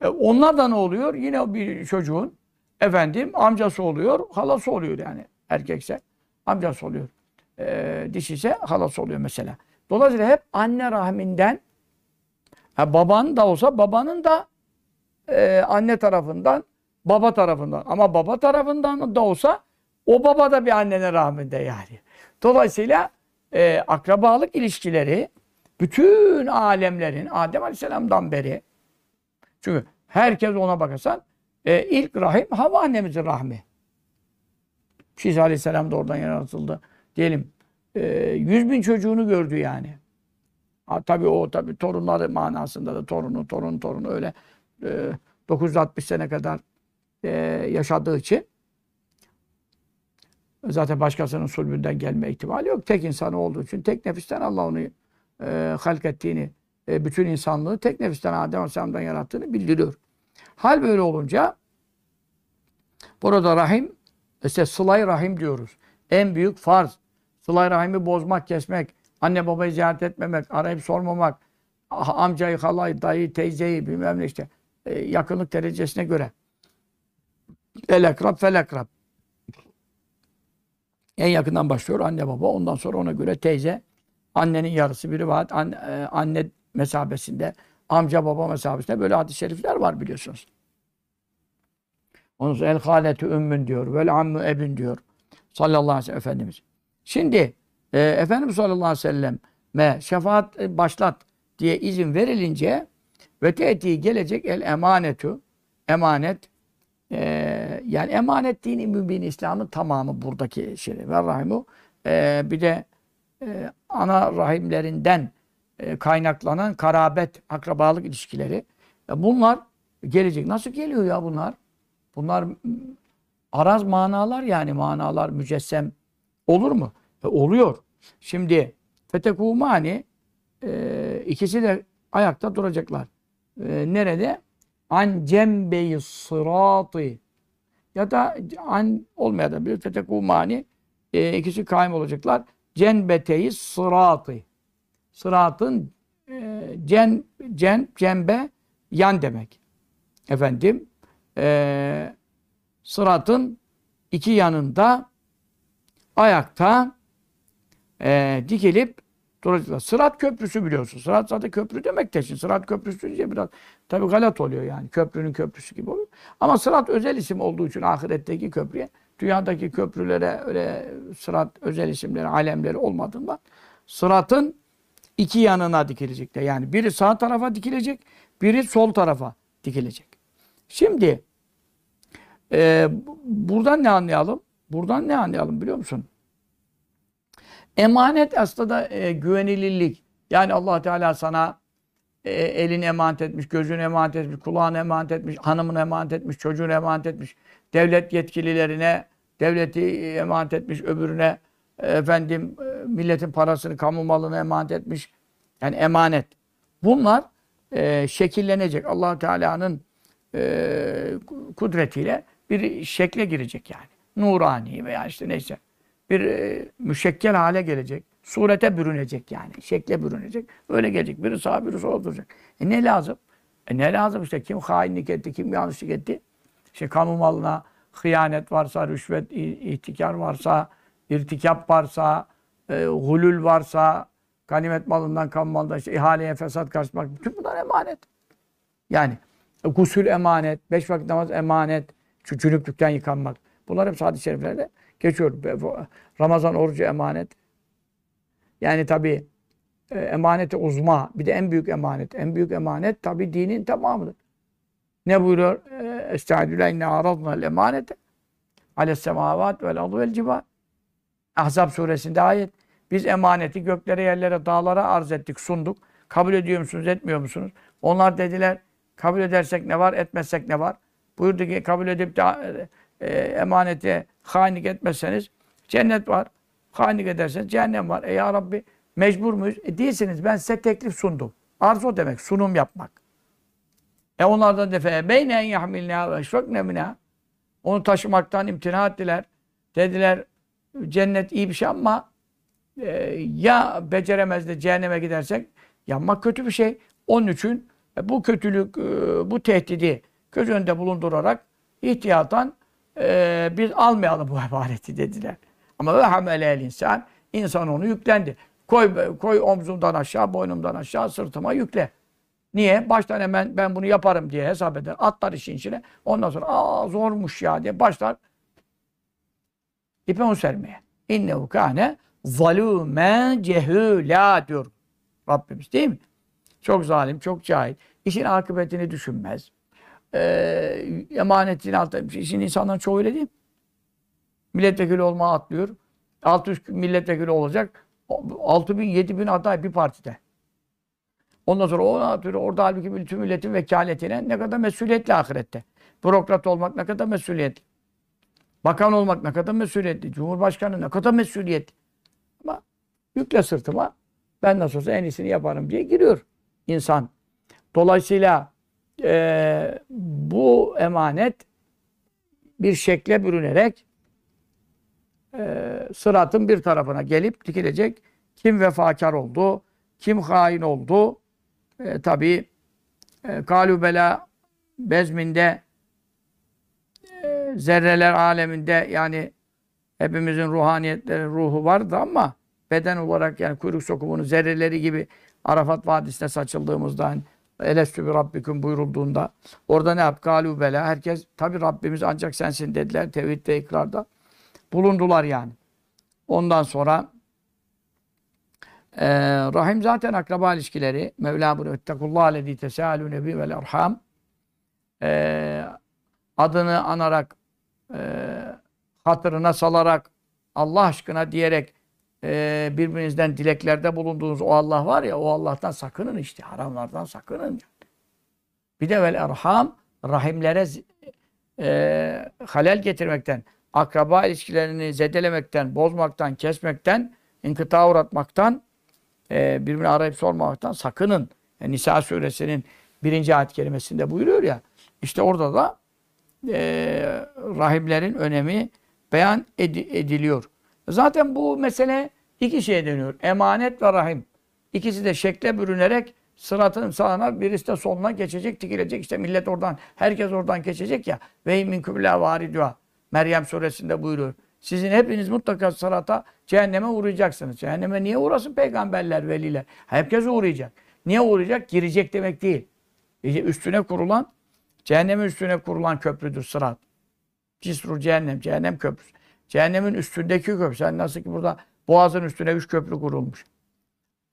E, onlar da ne oluyor? Yine bir çocuğun efendim amcası oluyor, halası oluyor yani erkekse amcası oluyor. E, dişi halası oluyor mesela. Dolayısıyla hep anne rahminden ha, baban da olsa babanın da e, anne tarafından, baba tarafından. Ama baba tarafından da olsa o baba da bir annenin rahminde yani. Dolayısıyla e, akrabalık ilişkileri bütün alemlerin Adem Aleyhisselam'dan beri çünkü herkes ona bakarsan e, ilk rahim Havva annemizin rahmi. İsa Aleyhisselam da oradan yaratıldı. Diyelim e, yüz bin çocuğunu gördü yani. Ha, tabii o tabii torunları manasında da torunu, torun, torunu öyle e, 960 sene kadar e, yaşadığı için zaten başkasının sulbünden gelme ihtimali yok. Tek insan olduğu için tek nefisten Allah onu e, halk ettiğini, e, bütün insanlığı tek nefisten Adem Aleyhisselam'dan yarattığını bildiriyor. Hal böyle olunca burada rahim işte sılay rahim diyoruz. En büyük farz. Sılay rahimi bozmak, kesmek, anne babayı ziyaret etmemek, arayıp sormamak, amcayı, halayı, dayı, teyzeyi bilmem ne işte e, yakınlık derecesine göre. El ekrab fel ekrab. En yakından başlıyor anne baba. Ondan sonra ona göre teyze. Annenin yarısı bir rivayet anne, e, anne mesabesinde. Amca baba mesabesinde böyle hadis-i şerifler var biliyorsunuz. Onun el haletü ümmün diyor. Vel ammu ebün diyor. Sallallahu aleyhi ve sellem Efendimiz. Şimdi e, Efendimiz sallallahu aleyhi ve selleme şefaat başlat diye izin verilince ve te'ti gelecek el emanetu. Emanet. E, yani emanet dini mübin İslam'ın tamamı buradaki şey. Ve rahimu. E, bir de e, ana rahimlerinden e, kaynaklanan karabet, akrabalık ilişkileri. E, bunlar gelecek. Nasıl geliyor ya bunlar? Bunlar araz manalar yani manalar mücessem olur mu? E, oluyor. Şimdi fetekumani e, ikisi de ayakta duracaklar. E, nerede? An cembeyi sıratı ya da an olmayabilir. Fetekumani e, ikisi kaim olacaklar. Cenbeteyi sıratı. Sıratın e, cen, cen, cembe yan demek. Efendim e, sıratın iki yanında ayakta e, dikilip duracaklar. Sırat köprüsü biliyorsun. Sırat zaten köprü demek de. Sırat köprüsü diye biraz tabi galat oluyor yani. Köprünün köprüsü gibi oluyor. Ama sırat özel isim olduğu için ahiretteki köprüye dünyadaki köprülere öyle sırat özel isimleri, alemleri olmadığından sıratın iki yanına dikilecekler. Yani biri sağ tarafa dikilecek, biri sol tarafa dikilecek. Şimdi e, buradan ne anlayalım? Buradan ne anlayalım biliyor musun? Emanet aslında e, güvenilirlik. Yani allah Teala sana e, elini emanet etmiş, gözünü emanet etmiş, kulağını emanet etmiş, hanımını emanet etmiş, çocuğunu emanet etmiş, devlet yetkililerine devleti emanet etmiş, öbürüne e, efendim e, milletin parasını, kamu malını emanet etmiş. Yani emanet. Bunlar e, şekillenecek. allah Teala'nın e, kudretiyle bir şekle girecek yani. Nurani veya işte neyse. Bir e, müşekkel hale gelecek. Surete bürünecek yani. Şekle bürünecek. Öyle gelecek. Biri sağa biri sola duracak. E ne lazım? E ne lazım işte? Kim hainlik etti, kim yanlışlık etti? İşte kamu malına hıyanet varsa, rüşvet, ihtikar varsa, irtikap varsa, e, hulül varsa, ganimet malından, kamu malından işte ihaleye fesat karşılamak. Bütün bunlar emanet. Yani e, gusül emanet, beş vakit namaz emanet, cünüplükten yıkanmak. Bunlar hep hadis-i şeriflerde geçiyor. Ramazan orucu emanet. Yani tabi e, emaneti uzma, bir de en büyük emanet. En büyük emanet tabi dinin tamamıdır. Ne buyuruyor? E, Estağfirullah inne aradna emanete ales semavat vel ardu vel cibal. Ahzab suresinde ayet. Biz emaneti göklere, yerlere, dağlara arz ettik, sunduk. Kabul ediyor musunuz, etmiyor musunuz? Onlar dediler, kabul edersek ne var, etmezsek ne var? Buyurdu ki kabul edip de e, emanete hainlik etmezseniz cennet var. Hainlik ederseniz cehennem var. E ya Rabbi mecbur muyuz? E değilsiniz. Ben size teklif sundum. Arzu demek. Sunum yapmak. E onlardan defe beyne en yahmilna ve eşfekne minha. Onu taşımaktan imtina ettiler. Dediler cennet iyi bir şey ama e, ya beceremez de cehenneme gidersek yanmak kötü bir şey. Onun için e, bu kötülük, e, bu tehdidi göz önünde bulundurarak ihtiyatan e, biz almayalım bu emaneti dediler. Ama ve hamelel insan, insan onu yüklendi. Koy, koy omzumdan aşağı, boynumdan aşağı, sırtıma yükle. Niye? Baştan hemen ben bunu yaparım diye hesap eder. Atlar işin içine. Ondan sonra aa zormuş ya diye başlar ipe onu sermeye. İnnehu kâne zalûmen cehûlâ diyor Rabbimiz değil mi? Çok zalim, çok cahil. İşin akıbetini düşünmez. Ee, emanetini altı. Şimdi insanların çoğu öyle değil mi? Milletvekili olmaya atlıyor. 600 milletvekili olacak. 6 bin, 7 bin aday bir partide. Ondan sonra o atıyor. Orada halbuki bütün milletin vekaletine ne kadar mesuliyetli ahirette. Bürokrat olmak ne kadar mesuliyetli. Bakan olmak ne kadar mesuliyetli. Cumhurbaşkanı ne kadar mesuliyetli. Ama yükle sırtıma ben nasıl olsa en iyisini yaparım diye giriyor insan. Dolayısıyla e, bu emanet bir şekle bürünerek e, sıratın bir tarafına gelip dikilecek. Kim vefakar oldu, kim hain oldu. E, Tabi e, kalübela bezminde e, zerreler aleminde yani hepimizin ruhaniyetleri, ruhu vardı ama beden olarak yani kuyruk sokumunun zerreleri gibi Arafat Vadisi'ne saçıldığımızda Elestü bir Rabbikum buyurulduğunda orada ne yap? Galu bela. Herkes tabi Rabbimiz ancak sensin dediler tevhid ve ikrarda. Bulundular yani. Ondan sonra e, Rahim zaten akraba ilişkileri. Mevla bunu ettekullah lezî tesâlû nebi vel erham. E, adını anarak e, hatırına salarak Allah aşkına diyerek e, birbirinizden dileklerde bulunduğunuz o Allah var ya o Allah'tan sakının işte. Haramlardan sakının. Bir de vel erham rahimlere e, halel getirmekten, akraba ilişkilerini zedelemekten, bozmaktan, kesmekten, inkıta uğratmaktan, e, birbirini arayıp sormamaktan sakının. Yani Nisa suresinin birinci ayet kelimesinde buyuruyor ya. İşte orada da e, rahimlerin önemi beyan edi- ediliyor. Zaten bu mesele iki şeye dönüyor. Emanet ve rahim. İkisi de şekle bürünerek sıratın sağına birisi de soluna geçecek, dikilecek. İşte millet oradan, herkes oradan geçecek ya. Ve min kübla varidua. Meryem suresinde buyuruyor. Sizin hepiniz mutlaka sırata cehenneme uğrayacaksınız. Cehenneme niye uğrasın peygamberler, veliler? Herkes uğrayacak. Niye uğrayacak? Girecek demek değil. İşte üstüne kurulan, cehennemin üstüne kurulan köprüdür sırat. Cisru cehennem, cehennem köprüsü. Cehennemin üstündeki köprü. Sen nasıl ki burada boğazın üstüne üç köprü kurulmuş.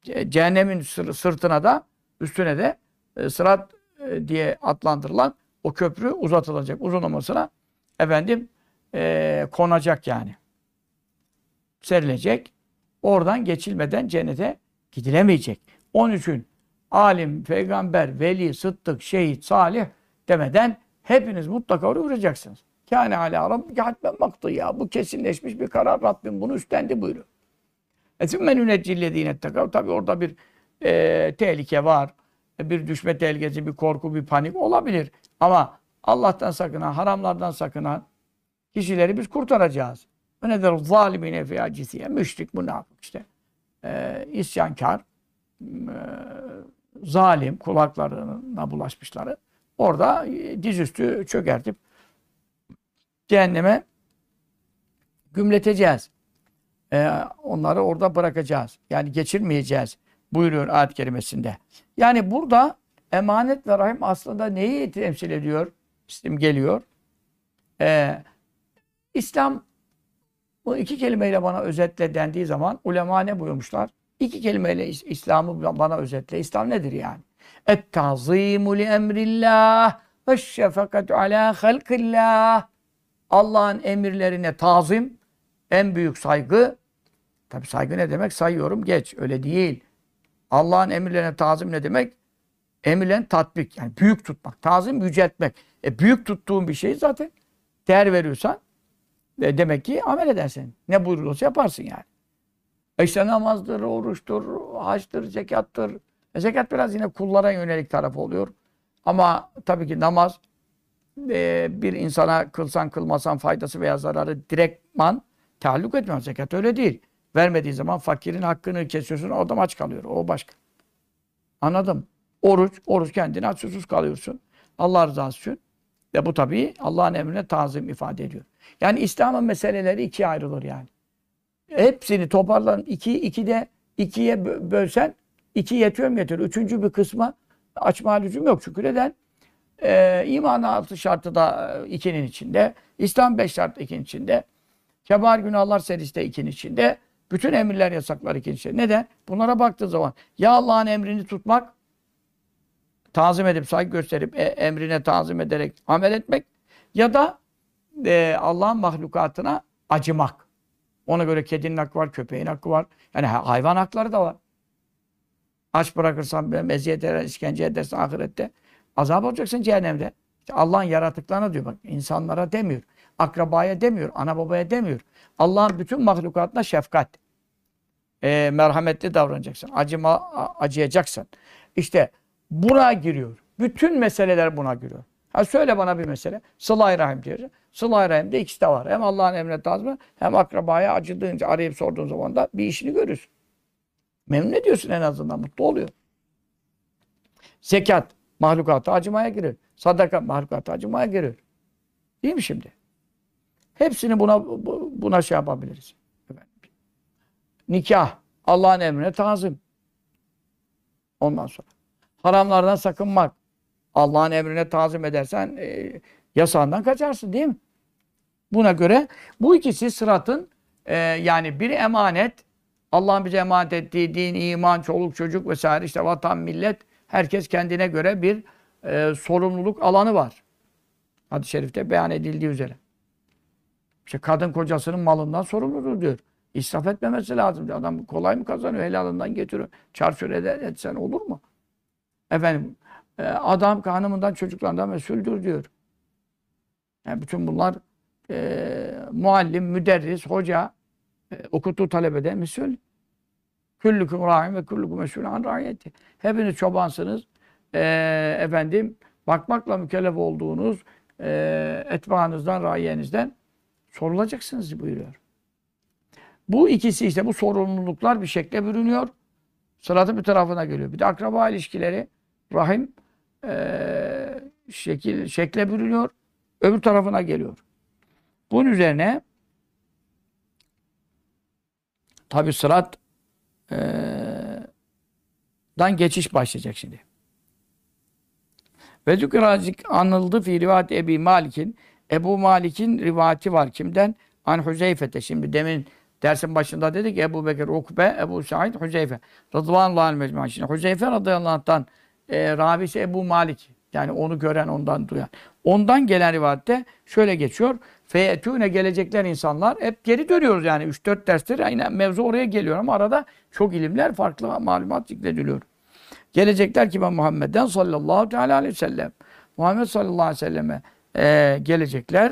Ce- Cehennemin sır- sırtına da üstüne de e, sırat e, diye adlandırılan o köprü uzatılacak. Uzun olmasına efendim e, konacak yani. Serilecek. Oradan geçilmeden cennete gidilemeyecek. Onun için alim, peygamber, veli, sıddık, şehit, salih demeden hepiniz mutlaka oraya uğrayacaksınız. Kâne alâ rabbike hatmen maktı ya. Bu kesinleşmiş bir karar. Rabbim bunu üstlendi buyuruyor. Etümmen üneccillezîne tekav. Tabi orada bir e, tehlike var. E, Bir düşme tehlikesi, bir korku, bir panik olabilir. Ama Allah'tan sakınan, haramlardan sakınan kişileri biz kurtaracağız. Ve nedir? Zalimine fiyâ cisiye. Müşrik, münafık işte. E, isyankar, e, zalim, kulaklarına bulaşmışları. Orada e, dizüstü çökertip cehenneme gümleteceğiz. Ee, onları orada bırakacağız. Yani geçirmeyeceğiz buyuruyor ayet kerimesinde. Yani burada emanet ve rahim aslında neyi temsil ediyor? İstim geliyor. Ee, İslam bu iki kelimeyle bana özetle dendiği zaman ulema ne buyurmuşlar? İki kelimeyle İs- İslam'ı bana özetle. İslam nedir yani? Et-tazimu li emrillah ve şefakatu ala halkillah. Allah'ın emirlerine tazim, en büyük saygı. Tabi saygı ne demek? Sayıyorum geç. Öyle değil. Allah'ın emirlerine tazim ne demek? Emirlerin tatbik. Yani büyük tutmak. Tazim yüceltmek. E büyük tuttuğun bir şeyi zaten değer veriyorsan e, demek ki amel edersin. Ne buyurulursa yaparsın yani. E işte namazdır, oruçtur, haçtır, zekattır. E zekat biraz yine kullara yönelik taraf oluyor. Ama tabii ki namaz e, bir insana kılsan kılmasan faydası veya zararı direktman taalluk etmiyor. Zekat öyle değil. Vermediği zaman fakirin hakkını kesiyorsun, o adam aç kalıyor. O başka. Anladım. Oruç, oruç kendine aç susuz kalıyorsun. Allah rızası için. Ve bu tabii Allah'ın emrine tazim ifade ediyor. Yani İslam'ın meseleleri ikiye ayrılır yani. Hepsini toparlan iki, iki de ikiye bö- bölsen iki yetiyor mu yetiyor. Üçüncü bir kısma açma lüzum yok. Çünkü neden? Ee, iman altı şartı da e, ikinin içinde. İslam beş şartı ikinin içinde. Kebar günahlar serisi de ikinin içinde. Bütün emirler yasaklar ikinin içinde. Neden? Bunlara baktığı zaman ya Allah'ın emrini tutmak, tazim edip, saygı gösterip, e, emrine tazim ederek amel etmek ya da e, Allah'ın mahlukatına acımak. Ona göre kedinin hakkı var, köpeğin hakkı var. Yani ha- hayvan hakları da var. Aç bırakırsan, eziyet eder, işkence edersen ahirette azap olacaksın cehennemde. İşte Allah'ın yaratıklarına diyor bak. insanlara demiyor. Akrabaya demiyor. Ana babaya demiyor. Allah'ın bütün mahlukatına şefkat. E, merhametli davranacaksın. Acıma, acıyacaksın. İşte buna giriyor. Bütün meseleler buna giriyor. Ha söyle bana bir mesele. Sıla-i Rahim diyor. Sıla-i Rahim'de ikisi de var. Hem Allah'ın emrine tazmi hem akrabaya acıdığınca arayıp sorduğun zaman da bir işini görürsün. Memnun ediyorsun en azından. Mutlu oluyor. Zekat mahlukata acımaya girer. Sadaka mahlukata acımaya girer. Değil mi şimdi? Hepsini buna bu- buna şey yapabiliriz. Nikah Allah'ın emrine tazim. Ondan sonra haramlardan sakınmak. Allah'ın emrine tazim edersen e, yasağından kaçarsın değil mi? Buna göre bu ikisi sıratın e, yani bir emanet Allah'ın bize emanet ettiği din, iman, çoluk, çocuk vesaire işte vatan, millet herkes kendine göre bir e, sorumluluk alanı var. Hadis-i şerifte beyan edildiği üzere. İşte kadın kocasının malından sorumludur diyor. İsraf etmemesi lazım. Adam kolay mı kazanıyor? Helalından getiriyor. Çarçur eder, etsen olur mu? Efendim e, adam hanımından çocuklarından mesuldür diyor. Yani bütün bunlar e, muallim, müderris, hoca e, okuttuğu talebede mesul. Küllüküm rahim ve küllüküm mesul an rahiyeti. Hepiniz çobansınız. E, efendim bakmakla mükellef olduğunuz e, etbaanızdan, raiyenizden sorulacaksınız buyuruyor. Bu ikisi işte bu sorumluluklar bir şekle bürünüyor. Sıratın bir tarafına geliyor. Bir de akraba ilişkileri rahim e, şekil, şekle bürünüyor. Öbür tarafına geliyor. Bunun üzerine tabi sırat dan geçiş başlayacak şimdi. Ve zükrazcık anıldı fi rivayet Ebi Malik'in Ebu Malik'in rivayeti var kimden? An Hüzeyfe'te. Şimdi demin dersin başında dedik Ebu Bekir Ukbe, Ebu Said, Hüzeyfe. Rıdvanullahal mecmu'a. Şimdi Hüzeyfe radıyallahu anh'tan e, Rabisi Ebu Malik. Yani onu gören, ondan duyan. Ondan gelen rivayette şöyle geçiyor. Feyetûne gelecekler insanlar. Hep geri dönüyoruz yani. 3-4 derstir. Yine mevzu oraya geliyor ama arada çok ilimler, farklı malumat zikrediliyor. Gelecekler ki ben Muhammed'den sallallahu teala aleyhi ve sellem. Muhammed sallallahu aleyhi ve selleme e, gelecekler.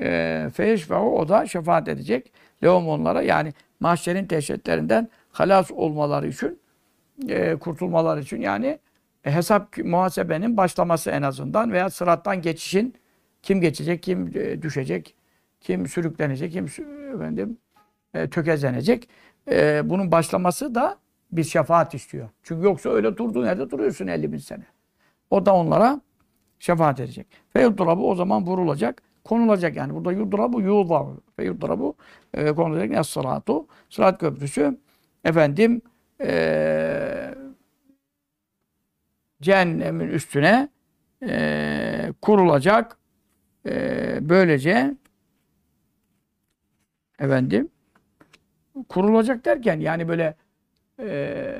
E, Feyeşfe'u o da şefaat edecek. Lehum onlara yani mahşerin dehşetlerinden halas olmaları için e, kurtulmaları için yani hesap muhasebenin başlaması en azından veya sırattan geçişin kim geçecek, kim e, düşecek, kim sürüklenecek, kim efendim e, tökezlenecek. E, bunun başlaması da bir şefaat istiyor. Çünkü yoksa öyle durduğun yerde duruyorsun 50 bin sene. O da onlara şefaat edecek. Fe yudrabu o zaman vurulacak, konulacak yani. Burada yudrabu yudav. Fe yudrabu e, konulacak. Ne sıratu? Sırat köprüsü efendim e, cehennemin üstüne e, kurulacak. E, böylece efendim kurulacak derken yani böyle e,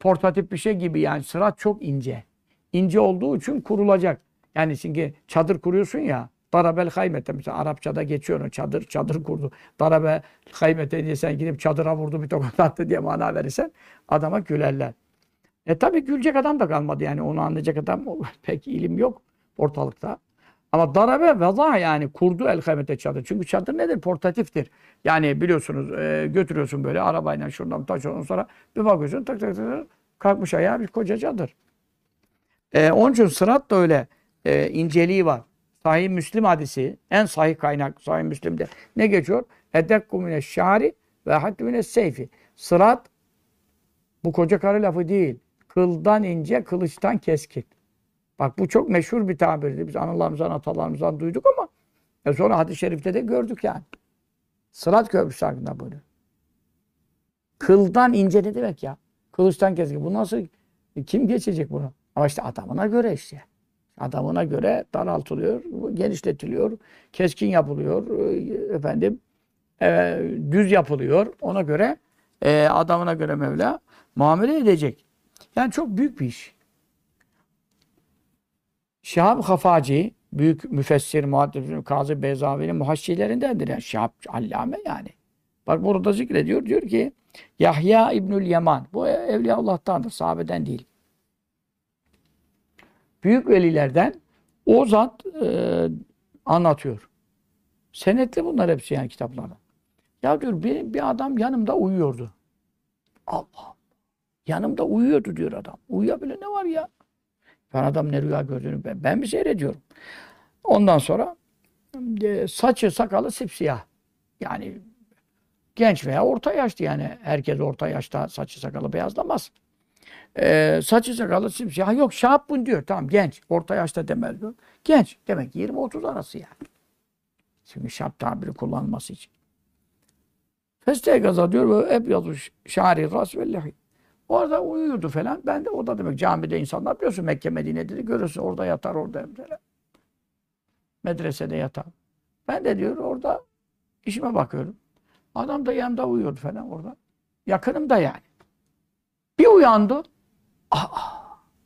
portatif bir şey gibi yani sırat çok ince. İnce olduğu için kurulacak. Yani çünkü çadır kuruyorsun ya Darabel haymete mesela Arapçada geçiyor çadır çadır kurdu. Darabel haymete diye sen gidip çadıra vurdu bir tokat attı diye mana verirsen adama gülerler. E tabi gülecek adam da kalmadı yani onu anlayacak adam pek ilim yok ortalıkta. Ama darabe veza yani kurdu el haymete çadır. Çünkü çadır nedir? Portatiftir. Yani biliyorsunuz e, götürüyorsun böyle arabayla şuradan taş ondan sonra bir bakıyorsun tak tak tak kalkmış ayağa bir koca çadır. E, onun için sırat da öyle e, inceliği var. Sahih Müslim hadisi, en sahih kaynak Sahih Müslim'de ne geçiyor? Edekku mine şari ve hakkı mine seyfi. Sırat bu koca karı lafı değil. Kıldan ince, kılıçtan keskin. Bak bu çok meşhur bir tabirdi. Biz analarımızdan, atalarımızdan duyduk ama e sonra hadis-i şerifte de gördük yani. Sırat köprüsü hakkında buyuruyor. Kıldan ince ne demek ya? Kılıçtan keskin. Bu nasıl? Kim geçecek bunu? Ama işte adamına göre işte. Adamına göre daraltılıyor, genişletiliyor, keskin yapılıyor, e, efendim e, düz yapılıyor. Ona göre e, adamına göre Mevla muamele edecek. Yani çok büyük bir iş. Şahab Hafaci, büyük müfessir, muhaddis, Kazı Beyzavi'nin muhaşşilerindendir. Yani Şahab allame yani. Bak burada zikrediyor. Diyor ki Yahya İbnül Yaman. Bu Evliya Allah'tandır. Sahabeden değil. Büyük velilerden o zat e, anlatıyor. Senetli bunlar hepsi yani kitaplarda. Ya diyor benim bir adam yanımda uyuyordu. Allah. Yanımda uyuyordu diyor adam. Uyuyabilir ne var ya? Ben adam ne rüya gördüğünü ben, ben mi seyrediyorum? Ondan sonra e, saçı sakalı sipsiyah. Yani genç veya orta yaşlı yani. Herkes orta yaşta saçı sakalı beyazlamaz. Ee, saçı sakalı simsiyah. Yok şahbun diyor. Tamam genç. Orta yaşta demez diyor. Genç. Demek 20-30 arası yani. Çünkü şap tabiri kullanılması için. Festeygaza diyor ve hep yazmış şari ras ve lehi. Orada uyuyordu falan. Ben de orada demek camide insanlar biliyorsun Mekke Medine'de de görürsün. Orada yatar orada mesela. Medresede yatar. Ben de diyor orada işime bakıyorum. Adam da yanımda uyuyordu falan orada. Yakınımda yani. Bir uyandı. Aa,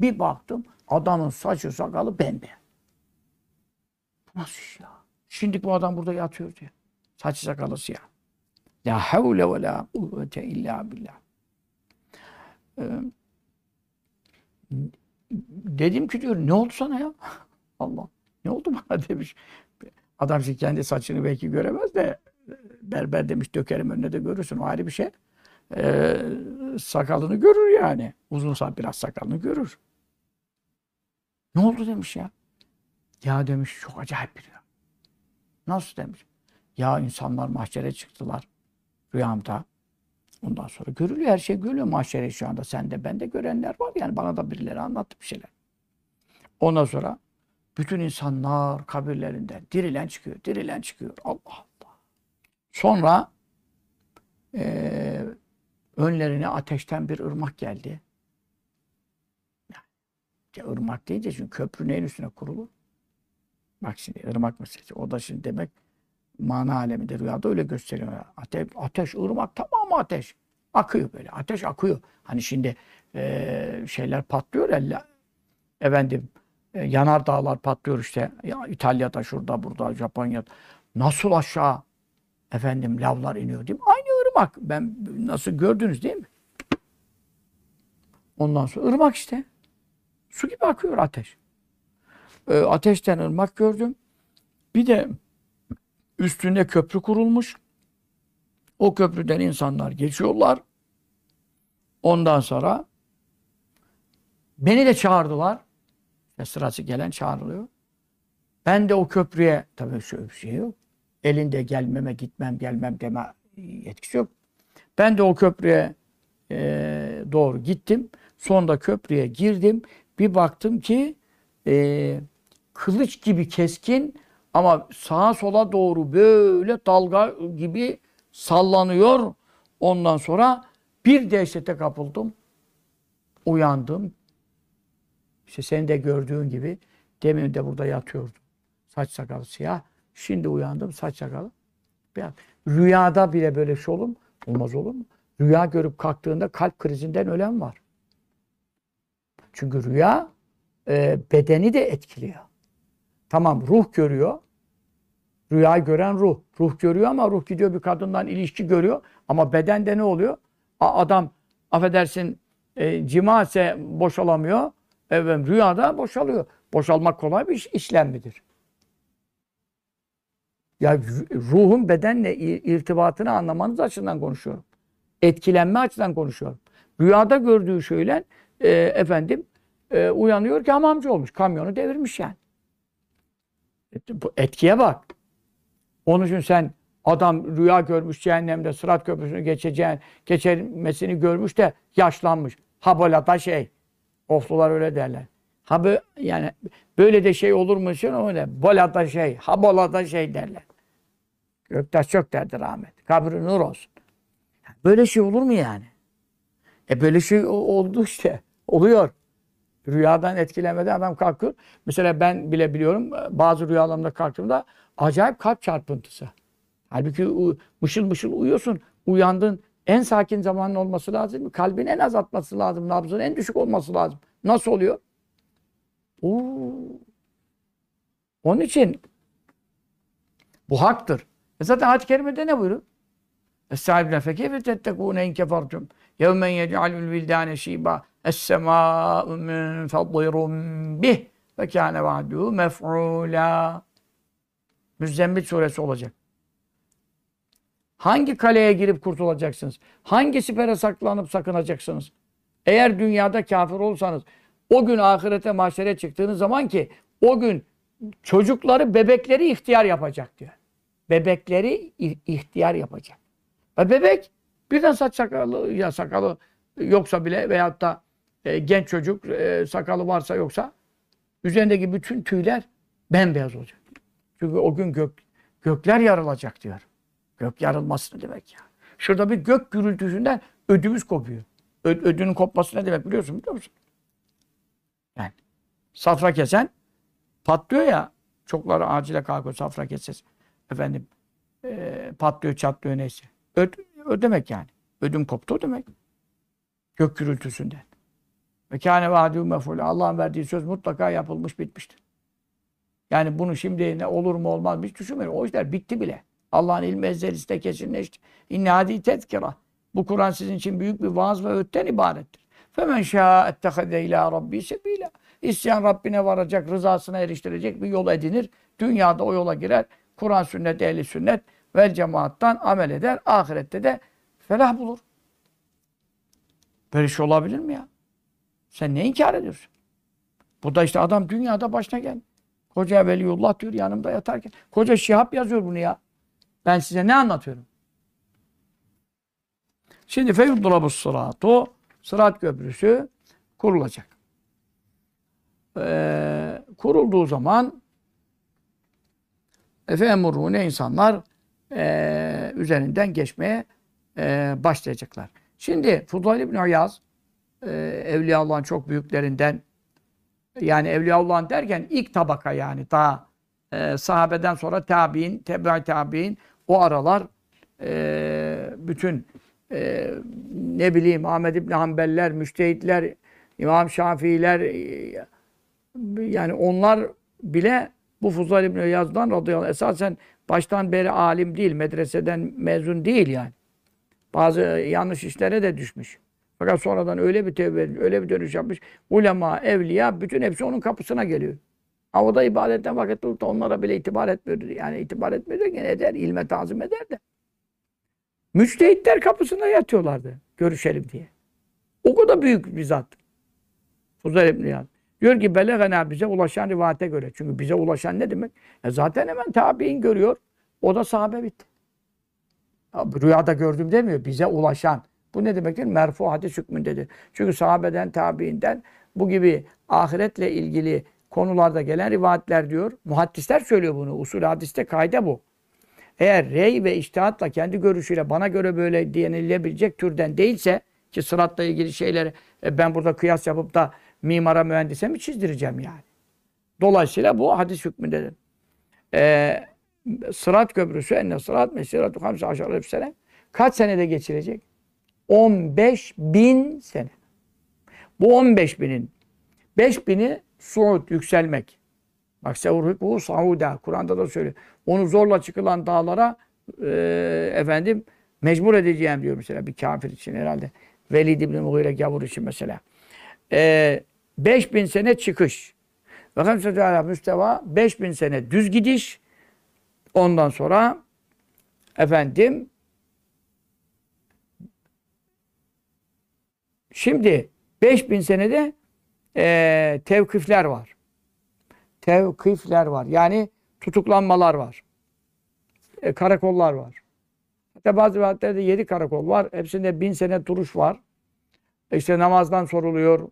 bir baktım adamın saçı sakalı bembeyaz. Nasıl iş ya? Şimdi bu adam burada yatıyor diye. Saçı sakalı siyah. La havle ve la kuvvete illa billah. Dedim ki diyor ne oldu sana ya? Allah. Ne oldu bana demiş. Adam şimdi kendi saçını belki göremez de berber demiş dökerim önüne de görürsün. O ayrı bir şey. Ee, sakalını görür yani. Uzunsa biraz sakalını görür. Ne oldu demiş ya. Ya demiş çok acayip bir rüya. Nasıl demiş. Ya insanlar mahşere çıktılar rüyamda. Ondan sonra görülüyor her şey görülüyor mahşere şu anda. Sen de ben de görenler var yani bana da birileri anlattı bir şeyler. Ondan sonra bütün insanlar kabirlerinden dirilen çıkıyor, dirilen çıkıyor. Allah Allah. Sonra eee önlerine ateşten bir ırmak geldi. Ya, ırmak deyince çünkü köprü neyin üstüne kurulur? Bak şimdi ırmak meselesi. O da şimdi demek mana aleminde rüyada öyle gösteriyor. Ateş, ateş ırmak tamamı ateş. Akıyor böyle. Ateş akıyor. Hani şimdi e, şeyler patlıyor ya. Efendim e, yanar dağlar patlıyor işte. Ya, İtalya'da şurada burada Japonya'da. Nasıl aşağı efendim lavlar iniyor değil mi? Aynı ırmak. Ben nasıl gördünüz değil mi? Ondan sonra ırmak işte. Su gibi akıyor ateş. E, ateşten ırmak gördüm. Bir de üstünde köprü kurulmuş. O köprüden insanlar geçiyorlar. Ondan sonra beni de çağırdılar. Ve sırası gelen çağrılıyor. Ben de o köprüye, tabii şöyle bir şey yok. Elinde gelmeme, gitmem, gelmem deme yetkisi yok. Ben de o köprüye e, doğru gittim. Sonra köprüye girdim. Bir baktım ki e, kılıç gibi keskin ama sağa sola doğru böyle dalga gibi sallanıyor. Ondan sonra bir dehşete kapıldım. Uyandım. İşte senin de gördüğün gibi demin de burada yatıyordum. Saç sakalı siyah. Şimdi uyandım saç sakalı beyaz. Rüyada bile böyle şey olur mu? Olmaz olur mu? Rüya görüp kalktığında kalp krizinden ölen var. Çünkü rüya e, bedeni de etkiliyor. Tamam ruh görüyor. Rüya gören ruh. Ruh görüyor ama ruh gidiyor bir kadından ilişki görüyor. Ama bedende ne oluyor? A, adam affedersin e, cima boşalamıyor. Evet, rüyada boşalıyor. Boşalmak kolay bir iş, işlem midir? Ya ruhun bedenle irtibatını anlamanız açısından konuşuyorum. Etkilenme açısından konuşuyorum. Rüyada gördüğü şeyler e, efendim e, uyanıyor ki hamamcı olmuş. Kamyonu devirmiş yani. Bu etkiye bak. Onun için sen adam rüya görmüş cehennemde sırat köprüsünü geçeceğin, geçirmesini görmüş de yaşlanmış. Ha böyle da şey. Oflular öyle derler. Ha böyle, yani böyle de şey olur mu? Şey, öyle. Bolada şey, ha bolada şey derler. Göktaş çok derdi rahmet. Kabri nur olsun. Böyle şey olur mu yani? E böyle şey oldu işte. Oluyor. Rüyadan etkilemeden adam kalkıyor. Mesela ben bile biliyorum bazı rüyalarımda kalktığımda acayip kalp çarpıntısı. Halbuki mışıl mışıl uyuyorsun. Uyandın. En sakin zamanın olması lazım. Kalbin en az atması lazım. Nabzın en düşük olması lazım. Nasıl oluyor? Oo. Onun için bu haktır. E zaten ayet-i kerimede ne buyuruyor? Es-sahibine fekeyfe tettekûne in kefertum yevmen yec'alul vildâne şîbâ es-semâ'u munfaddirun bih ve kâne va'duhu mef'ûlâ Müzzemmil suresi olacak. Hangi kaleye girip kurtulacaksınız? Hangi sipere saklanıp sakınacaksınız? Eğer dünyada kafir olsanız o gün ahirete mahşere çıktığınız zaman ki o gün çocukları, bebekleri ihtiyar yapacak diyor. Bebekleri ihtiyar yapacak. Ve bebek birden saç sakalı ya sakalı yoksa bile veyahut da e, genç çocuk e, sakalı varsa yoksa üzerindeki bütün tüyler bembeyaz olacak. Çünkü o gün gök, gökler yarılacak diyor. Gök yarılması ne demek ya? Şurada bir gök gürültüsünden ödümüz kopuyor. Ö, ödünün kopması ne demek biliyorsun biliyor musun? Yani safra kesen patlıyor ya çokları acile kalkıyor safra kesesi. Efendim e, patlıyor çatlıyor neyse. Öd, ödemek yani. Ödüm koptu demek. Gök gürültüsünden. Ve kâne vâdû mefûlâ. Allah'ın verdiği söz mutlaka yapılmış bitmiştir. Yani bunu şimdi ne olur mu olmaz mı hiç düşünmeyin. O işler bitti bile. Allah'ın ilmi ezelisinde kesinleşti. İnne hadi tezkira. Bu Kur'an sizin için büyük bir vaaz ve öğütten ibarettir. Femen şâ ettehede ilâ rabbi sebîlâ. İsteyen Rabbine varacak, rızasına eriştirecek bir yol edinir. Dünyada o yola girer. Kur'an, sünnet, ehli sünnet vel cemaattan amel eder. Ahirette de felah bulur. Böyle şey olabilir mi ya? Sen ne inkar ediyorsun? Bu da işte adam dünyada başına gel. Koca Veliyullah diyor yanımda yatarken. Koca Şihab yazıyor bunu ya. Ben size ne anlatıyorum? Şimdi feyuddurabus sıratu sırat köprüsü kurulacak. Ee, kurulduğu zaman efemurune insanlar e, üzerinden geçmeye e, başlayacaklar. Şimdi Fudayl İbni Ayaz e, Evliyaullah'ın çok büyüklerinden yani Evliyaullah'ın derken ilk tabaka yani daha e, sahabeden sonra tabi'in, tebe tabi'in o aralar e, bütün e, ne bileyim Ahmed İbni Hanbeller, Müştehitler, İmam Şafiiler e, yani onlar bile bu Fuzayl İbni Yaz'dan radıyallahu esasen baştan beri alim değil, medreseden mezun değil yani. Bazı yanlış işlere de düşmüş. Fakat sonradan öyle bir tevbe, öyle bir dönüş yapmış. Ulema, evliya, bütün hepsi onun kapısına geliyor. Ama o da ibadetten vakit bulup da onlara bile itibar etmiyor. Yani itibar etmiyor derken eder, ilme tazim eder de. Müçtehitler kapısında yatıyorlardı. Görüşelim diye. O kadar büyük bir zat. Fuzayl İbni Yaz. Diyor ki belegena bize ulaşan rivayete göre. Çünkü bize ulaşan ne demek? E zaten hemen tabi'in görüyor. O da sahabe bitti. Ya, rüyada gördüm demiyor. Bize ulaşan. Bu ne demektir? Merfu hadis hükmündedir. Çünkü sahabeden, tabiinden bu gibi ahiretle ilgili konularda gelen rivayetler diyor. Muhaddisler söylüyor bunu. Usul hadiste kaide bu. Eğer rey ve iştihatla kendi görüşüyle bana göre böyle denilebilecek türden değilse ki sıratla ilgili şeyleri e, ben burada kıyas yapıp da mimara mühendise mi çizdireceğim yani? Dolayısıyla bu hadis hükmündedir. Ee, sırat köprüsü enne sırat mesiratu hamse aşarı sene kaç senede geçirecek? 15 bin sene. Bu 15 binin 5 bini suud yükselmek. Bak sevruhu sauda. Kur'an'da da söylüyor. Onu zorla çıkılan dağlara e, efendim mecbur edeceğim diyor mesela bir kafir için herhalde. Velid ibn Mughire gavur için mesela. E, 5000 sene çıkış. Ve hamsete ala müsteva 5000 sene düz gidiş. Ondan sonra efendim şimdi 5000 senede e, tevkifler var. Tevkifler var. Yani tutuklanmalar var. E, karakollar var. Hatta bazı rivayetlerde yedi karakol var. Hepsinde bin sene duruş var. İşte namazdan soruluyor.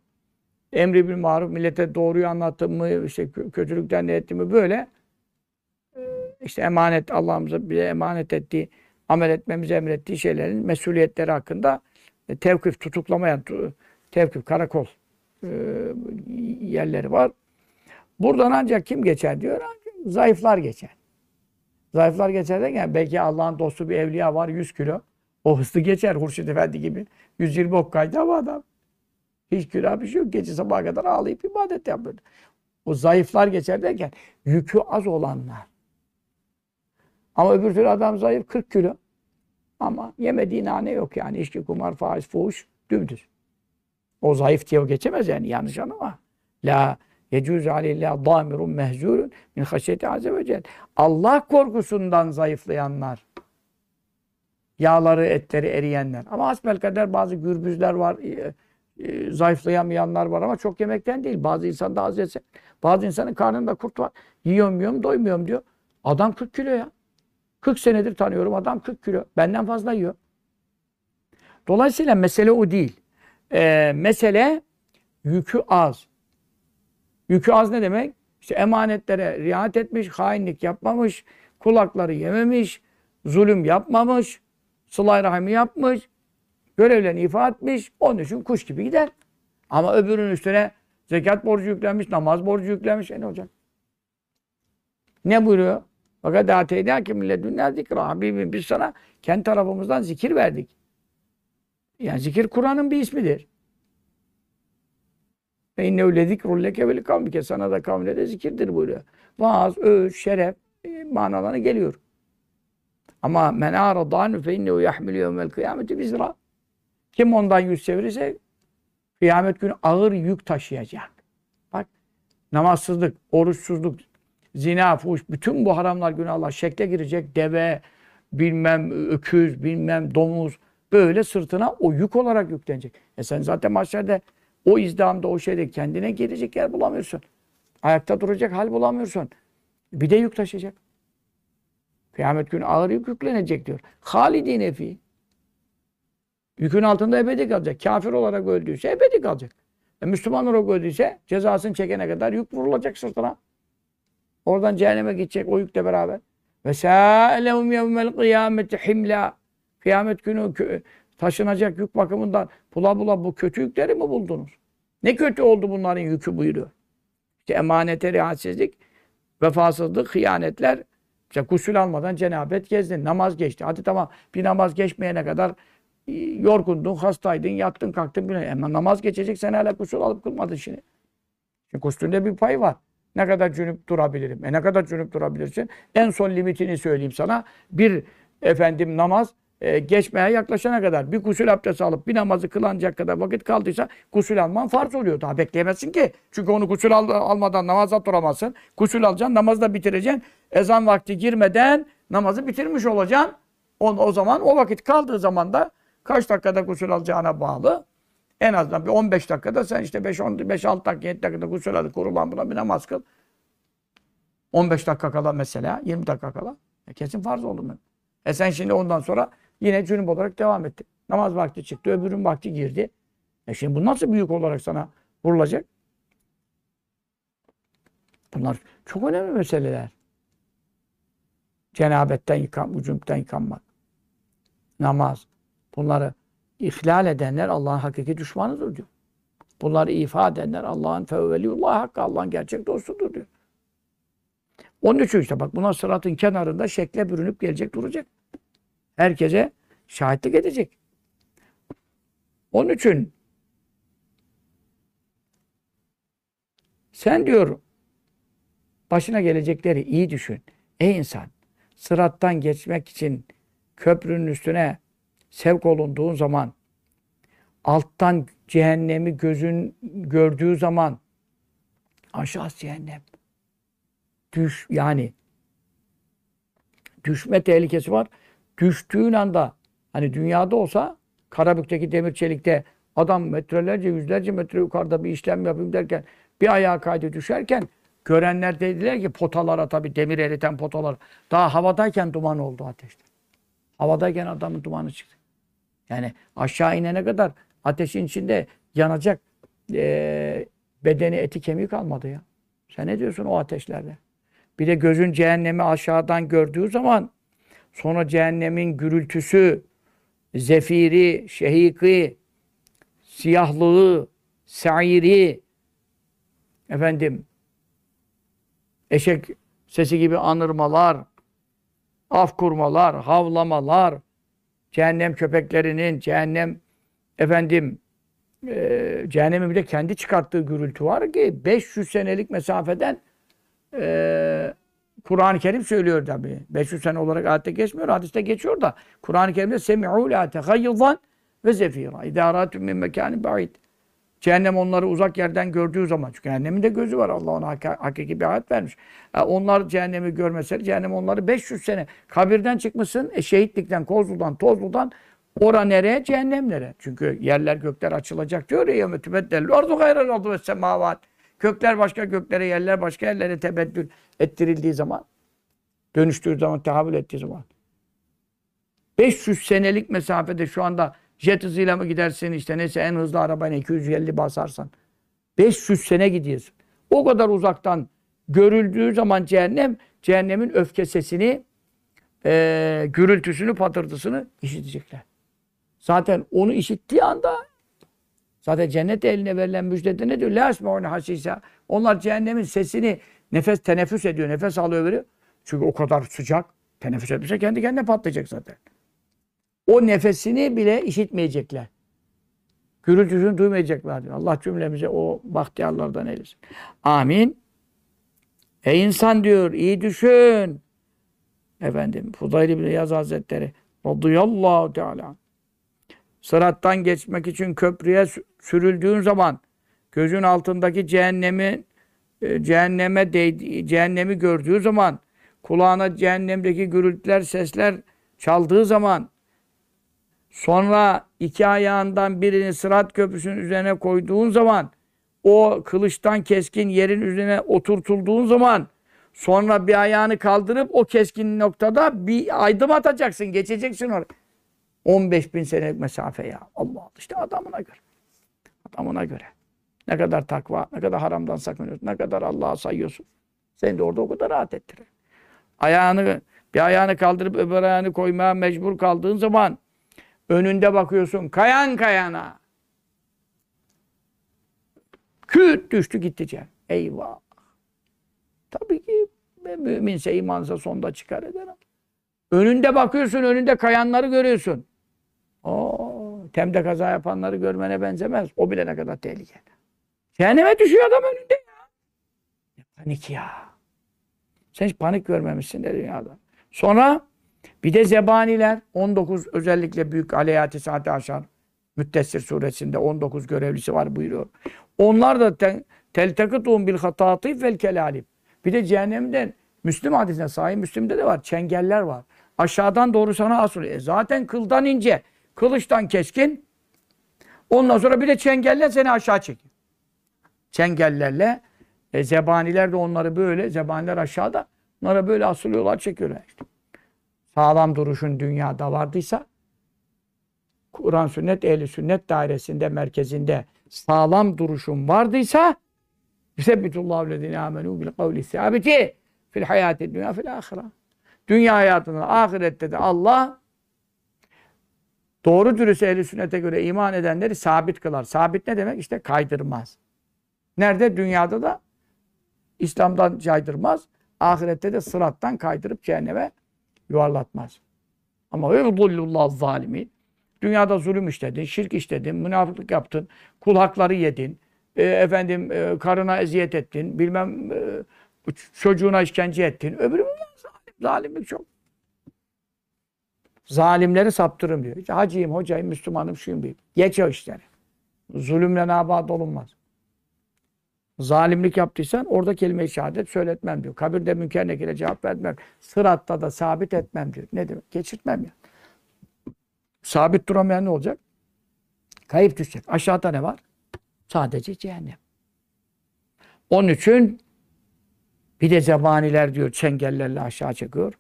Emri bil maruf, millete doğruyu anlattım mı, işte kötülükten ne ettim mi böyle. İşte emanet, Allah'ımıza bize emanet ettiği, amel etmemizi emrettiği şeylerin mesuliyetleri hakkında e, tevkif, tutuklamayan, tevkif, karakol e, yerleri var. Buradan ancak kim geçer diyor? Zayıflar geçer. Zayıflar geçer derken belki Allah'ın dostu bir evliya var 100 kilo. O hızlı geçer Hurşit Efendi gibi. 120 okkaydı ama adam. Hiç günah bir şey yok. Gece sabaha kadar ağlayıp ibadet yapıyor. O zayıflar geçer derken yükü az olanlar. Ama öbür türlü adam zayıf 40 kilo. Ama yemediği nane yok yani. İçki, kumar, faiz, fuhuş dümdüz. O zayıf diye geçemez yani yanlış anlama. La yecuz aleyhillâh damirun mehzûrun min haşyeti azze ve celle. Allah korkusundan zayıflayanlar. Yağları, etleri eriyenler. Ama asbel kadar bazı gürbüzler var. E, e, zayıflayamayanlar var ama çok yemekten değil. Bazı insan da az yese. Bazı insanın karnında kurt var. Yiyorum yiyorum doymuyorum diyor. Adam 40 kilo ya. 40 senedir tanıyorum adam 40 kilo. Benden fazla yiyor. Dolayısıyla mesele o değil. Ee, mesele yükü az. Yükü az ne demek? İşte emanetlere riayet etmiş, hainlik yapmamış, kulakları yememiş, zulüm yapmamış, sılay rahimi yapmış, görevlerini ifa etmiş, onun için kuş gibi gider. Ama öbürünün üstüne zekat borcu yüklenmiş, namaz borcu yüklenmiş, e ne olacak? Ne buyuruyor? Fakat ateyna ki milletünden zikra. Habibim biz sana kendi tarafımızdan zikir verdik. Yani zikir Kur'an'ın bir ismidir. Ve innehu le zikrun leke ve kavmike. Sana da kavmine de zikirdir buyuruyor. Vaaz, öğüt, şeref e, manalarına geliyor. Ama men a'radanu fe innehu yahmilu yevmel kıyameti bizra. Kim ondan yüz çevirirse kıyamet günü ağır yük taşıyacak. Bak namazsızlık, oruçsuzluk, zina, fuhuş, bütün bu haramlar günahlar şekle girecek. Deve, bilmem öküz, bilmem domuz böyle sırtına o yük olarak yüklenecek. E sen zaten mahşerde o izdihamda o şeyde kendine gelecek yer bulamıyorsun. Ayakta duracak hal bulamıyorsun. Bir de yük taşıyacak. Kıyamet günü ağır yük yüklenecek diyor. Halidine fi. Yükün altında ebedi kalacak. Kafir olarak öldüyse ebedi kalacak. E, Müslüman olarak öldüyse cezasını çekene kadar yük vurulacak sırtına. Oradan cehenneme gidecek o yükle beraber. Ve sâlehum yevmel kıyameti himla. Kıyamet günü taşınacak yük bakımından bula bula bu kötü yükleri mi buldunuz? Ne kötü oldu bunların yükü buyuruyor. İşte emanete riayetsizlik, vefasızlık, hıyanetler. İşte gusül almadan cenabet gezdin, namaz geçti. Hadi tamam bir namaz geçmeyene kadar e, yorgundun, hastaydın, yattın, kalktın. Bile. Ama namaz geçecek sen hala gusül alıp kılmadın şimdi. Şimdi gusülde bir pay var. Ne kadar cünüp durabilirim? E ne kadar cünüp durabilirsin? En son limitini söyleyeyim sana. Bir efendim namaz e, geçmeye yaklaşana kadar bir gusül abdesti alıp bir namazı kılanacak kadar vakit kaldıysa gusül alman farz oluyor. Daha bekleyemezsin ki. Çünkü onu gusül al, almadan namaza duramazsın. Gusül alacaksın, namazı da bitireceksin. Ezan vakti girmeden namazı bitirmiş olacaksın. O, o zaman o vakit kaldığı zaman da kaç dakikada gusül alacağına bağlı. En azından bir 15 dakikada sen işte 5-6 dakika 7 dakikada gusül alıp kurulan buna bir namaz kıl. 15 dakika kala mesela 20 dakika kala. E kesin farz oldu mu? E sen şimdi ondan sonra Yine cünüp olarak devam etti. Namaz vakti çıktı, öbürün vakti girdi. E şimdi bu nasıl büyük olarak sana vurulacak? Bunlar çok önemli meseleler. Cenabetten yıkan, ucumdan yıkanmak. Namaz. Bunları ihlal edenler Allah'ın hakiki düşmanıdır diyor. Bunları ifade edenler Allah'ın fevveliyullah hakkı, Allah'ın gerçek dostudur diyor. Onun için işte bak buna sıratın kenarında şekle bürünüp gelecek duracak herkese şahitlik edecek. Onun için sen diyor başına gelecekleri iyi düşün. Ey insan sırattan geçmek için köprünün üstüne sevk olunduğun zaman alttan cehennemi gözün gördüğü zaman aşağı cehennem düş yani düşme tehlikesi var düştüğün anda hani dünyada olsa Karabük'teki demir çelikte adam metrelerce yüzlerce metre yukarıda bir işlem yapayım derken bir ayağa kaydı düşerken görenler dediler ki potalara tabi demir eriten potalar daha havadayken duman oldu ateşte. Havadayken adamın dumanı çıktı. Yani aşağı inene kadar ateşin içinde yanacak e, bedeni eti kemiği kalmadı ya. Sen ne diyorsun o ateşlerde? Bir de gözün cehennemi aşağıdan gördüğü zaman Sonra cehennemin gürültüsü, zefiri, şehiki, siyahlığı, sairi, efendim, eşek sesi gibi anırmalar, af kurmalar, havlamalar, cehennem köpeklerinin, cehennem efendim, e, cehennemin bir de kendi çıkarttığı gürültü var ki 500 senelik mesafeden e, Kur'an-ı Kerim söylüyor tabi. 500 sene olarak ayette geçmiyor, hadiste geçiyor da. Kur'an-ı Kerim'de lâ tehayyızan ve zefîrâ. İdârâtüm min mekânin ba'id. Cehennem onları uzak yerden gördüğü zaman. Çünkü cehennemin de gözü var. Allah ona hak hakiki bir ayet vermiş. Yani e, onlar cehennemi görmeseler, cehennem onları 500 sene kabirden çıkmışsın, e, şehitlikten, kozludan, tozludan Ora nereye? Cehennem nereye? Çünkü yerler gökler açılacak diyor ya yevme tübeddelü ardu gayral ardu ve semavat. Kökler başka göklere, yerler başka yerlere tebeddül ettirildiği zaman, dönüştüğü zaman, tehavül ettiği zaman. 500 senelik mesafede şu anda jet hızıyla mı gidersin işte neyse en hızlı arabayla 250 basarsan. 500 sene gidiyorsun. O kadar uzaktan görüldüğü zaman cehennem, cehennemin öfke sesini, e, gürültüsünü, patırtısını işitecekler. Zaten onu işittiği anda Zaten cennet eline verilen müjdede ne diyor? La esme'une hasisa. Onlar cehennemin sesini nefes teneffüs ediyor, nefes alıyor veriyor. Çünkü o kadar sıcak. Teneffüs etmişse kendi kendine patlayacak zaten. O nefesini bile işitmeyecekler. Gürültüsünü duymayacaklar diyor. Allah cümlemize o bahtiyarlardan eylesin. Amin. Ey insan diyor iyi düşün. efendim Fudayl İbni Yaz Hazretleri radıyallahu teala sırattan geçmek için köprüye sü- sürüldüğün zaman gözün altındaki cehennemi e, cehenneme değdi, cehennemi gördüğü zaman kulağına cehennemdeki gürültüler, sesler çaldığı zaman sonra iki ayağından birini sırat köprüsünün üzerine koyduğun zaman o kılıçtan keskin yerin üzerine oturtulduğun zaman sonra bir ayağını kaldırıp o keskin noktada bir aydım atacaksın. Geçeceksin oraya. 15 bin senelik mesafe ya. Allah işte adamına göre. Adamına göre. Ne kadar takva, ne kadar haramdan sakınıyorsun, ne kadar Allah'a sayıyorsun. Seni de orada o kadar rahat ettirir. Ayağını, bir ayağını kaldırıp öbür ayağını koymaya mecbur kaldığın zaman önünde bakıyorsun kayan kayana. Küt düştü gitti cehennem. Eyvah. Tabii ki müminse imansa sonda çıkar eder. Önünde bakıyorsun, önünde kayanları görüyorsun. Oo, temde kaza yapanları görmene benzemez. O bile ne kadar tehlikeli. Cehenneme düşüyor adam önünde ya. Ne panik ya. Sen hiç panik görmemişsin de dünyada. Sonra bir de zebaniler 19 özellikle büyük aleyhati saati aşar. Müttessir suresinde 19 görevlisi var buyuruyor. Onlar da te, teltakıtuhum bil hatatif vel kelalim. Bir de cehennemden Müslüm hadisine sahih Müslüm'de de var. Çengeller var. Aşağıdan doğru sana asılıyor. E zaten kıldan ince, kılıçtan keskin. Ondan sonra bir de çengeller seni aşağı çekiyor. Çengellerle e, zebaniler de onları böyle, zebaniler aşağıda. Onlara böyle asılıyorlar, çekiyorlar. işte. Sağlam duruşun dünyada vardıysa Kur'an sünnet ehli sünnet dairesinde merkezinde sağlam duruşun vardıysa Yusebbitullahu lezine amenu bil kavli sabiti fil hayati dünya fil ahire. Dünya hayatında, ahirette de Allah doğru dürüst ehli sünnete göre iman edenleri sabit kılar. Sabit ne demek? İşte kaydırmaz. Nerede? Dünyada da İslam'dan caydırmaz. Ahirette de sırattan kaydırıp cehenneme yuvarlatmaz. Ama yudulullah zalimin. Dünyada zulüm işledin, şirk işledin, münafıklık yaptın, kul hakları yedin, e, efendim e, karına eziyet ettin, bilmem e, çocuğuna işkence ettin. Öbürü zalim, zalimlik çok. Zalimleri saptırım diyor. İşte hacıyım, hocayım, Müslümanım, şuyum bir. Geç o işleri. Zulümle nabat olunmaz. Zalimlik yaptıysan orada kelime-i şehadet söyletmem diyor. Kabirde münker nekile cevap vermem. Sıratta da sabit etmem diyor. Ne demek? Geçirtmem ya. Sabit duramayan ne olacak? Kayıp düşecek. Aşağıda ne var? Sadece cehennem. Onun için bir de zebaniler diyor çengellerle aşağı çekiyor.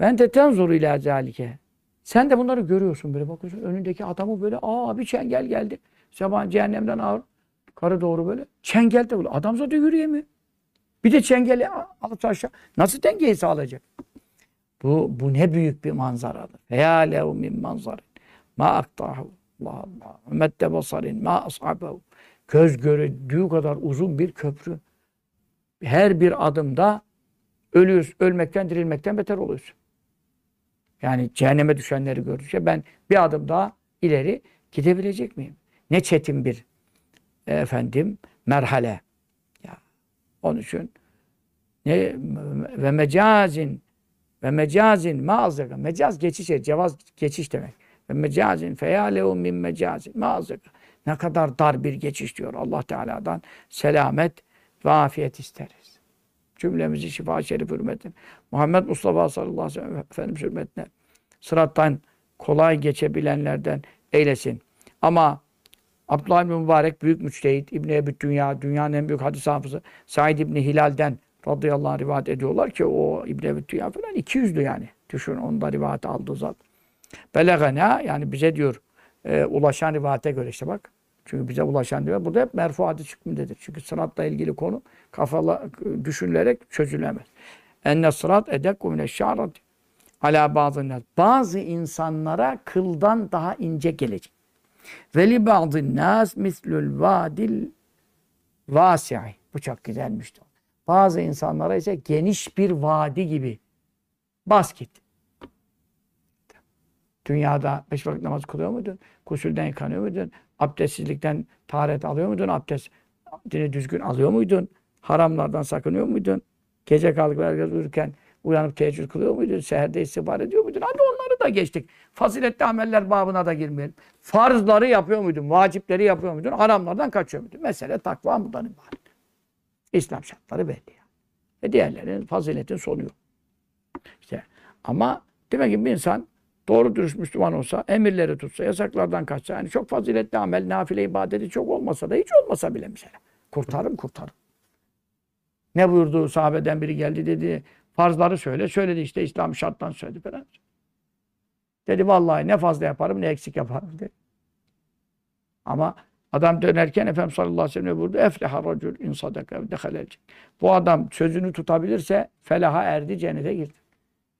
Ben de tenzuru ila zalike. Sen de bunları görüyorsun böyle bakıyorsun. Önündeki adamı böyle aa bir çengel geldi. Zeban cehennemden ağır. Karı doğru böyle. Çengel de böyle. Adam zaten yürüyemiyor. Bir de çengeli alıp aşağı. Nasıl dengeyi sağlayacak? Bu, bu ne büyük bir manzaradır. Feya lehu min manzarin. Ma aktahu. Allah Allah. Medde basarin. Ma ashabehu. Göz gördüğü kadar uzun bir köprü. Her bir adımda ölüyoruz. Ölmekten, dirilmekten beter oluyorsun. Yani cehenneme düşenleri gördükçe ben bir adım daha ileri gidebilecek miyim? Ne çetin bir efendim merhale. Ya onun için ne ve mecazin ve mecazin maazaka. Mecaz geçiş, cevaz geçiş demek. Ve mecazin feyalehu min mecazin maazaka. Ne kadar dar bir geçiş diyor Allah Teala'dan. Selamet ve afiyet isteriz. Cümlemizi şifa şerif hürmetine. Muhammed Mustafa sallallahu aleyhi ve sellem Efendimiz hürmetine. Sırattan kolay geçebilenlerden eylesin. Ama Abdullah bin Mübarek büyük müçtehit, İbn Ebi Dünya, dünyanın en büyük hadis hafızı Said İbni Hilal'den radıyallahu anh rivayet ediyorlar ki o İbn Ebi Dünya falan 200'lü yani. Düşün onu da rivayet aldığı zat. Belegana yani bize diyor e, ulaşan rivayete göre işte bak. Çünkü bize ulaşan diyor. Burada hep merfu hadis hükmündedir. Çünkü sıratla ilgili konu kafala düşünülerek çözülemez. Enne sırat edekku mineşşârat ala bazı. Bazı insanlara kıldan daha ince gelecek. Ve li bazı nas mislül vadil vasi'i. Bu çok güzelmişti. Bazı insanlara ise geniş bir vadi gibi. Bas git. Dünyada beş vakit namaz kılıyor muydun? Kusülden yıkanıyor muydun? Abdestsizlikten taharet alıyor muydun? Abdestini düzgün alıyor muydun? Haramlardan sakınıyor muydun? Gece kalkıp herkes uyurken Uyanıp teheccüd kılıyor muydun? Seherde istihbar ediyor muydun? Hadi onları da geçtik. Faziletli ameller babına da girmeyelim. Farzları yapıyor muydun? Vacipleri yapıyor muydun? Haramlardan kaçıyor muydun? Mesele takva bundan ibaret. İslam şartları belli. Yani. E diğerlerinin faziletin sonu yok. İşte ama demek ki bir insan doğru dürüst Müslüman olsa, emirleri tutsa, yasaklardan kaçsa, yani çok faziletli amel, nafile ibadeti çok olmasa da hiç olmasa bile mesela. Kurtarım kurtarım. Ne buyurdu sahabeden biri geldi dedi, farzları söyle, söyledi işte İslam şarttan söyledi falan. Dedi vallahi ne fazla yaparım ne eksik yaparım dedi. Ama adam dönerken Efendimiz sallallahu aleyhi ve sellem buyurdu. Efleha racül in sadaka Bu adam sözünü tutabilirse felaha erdi cennete girdi.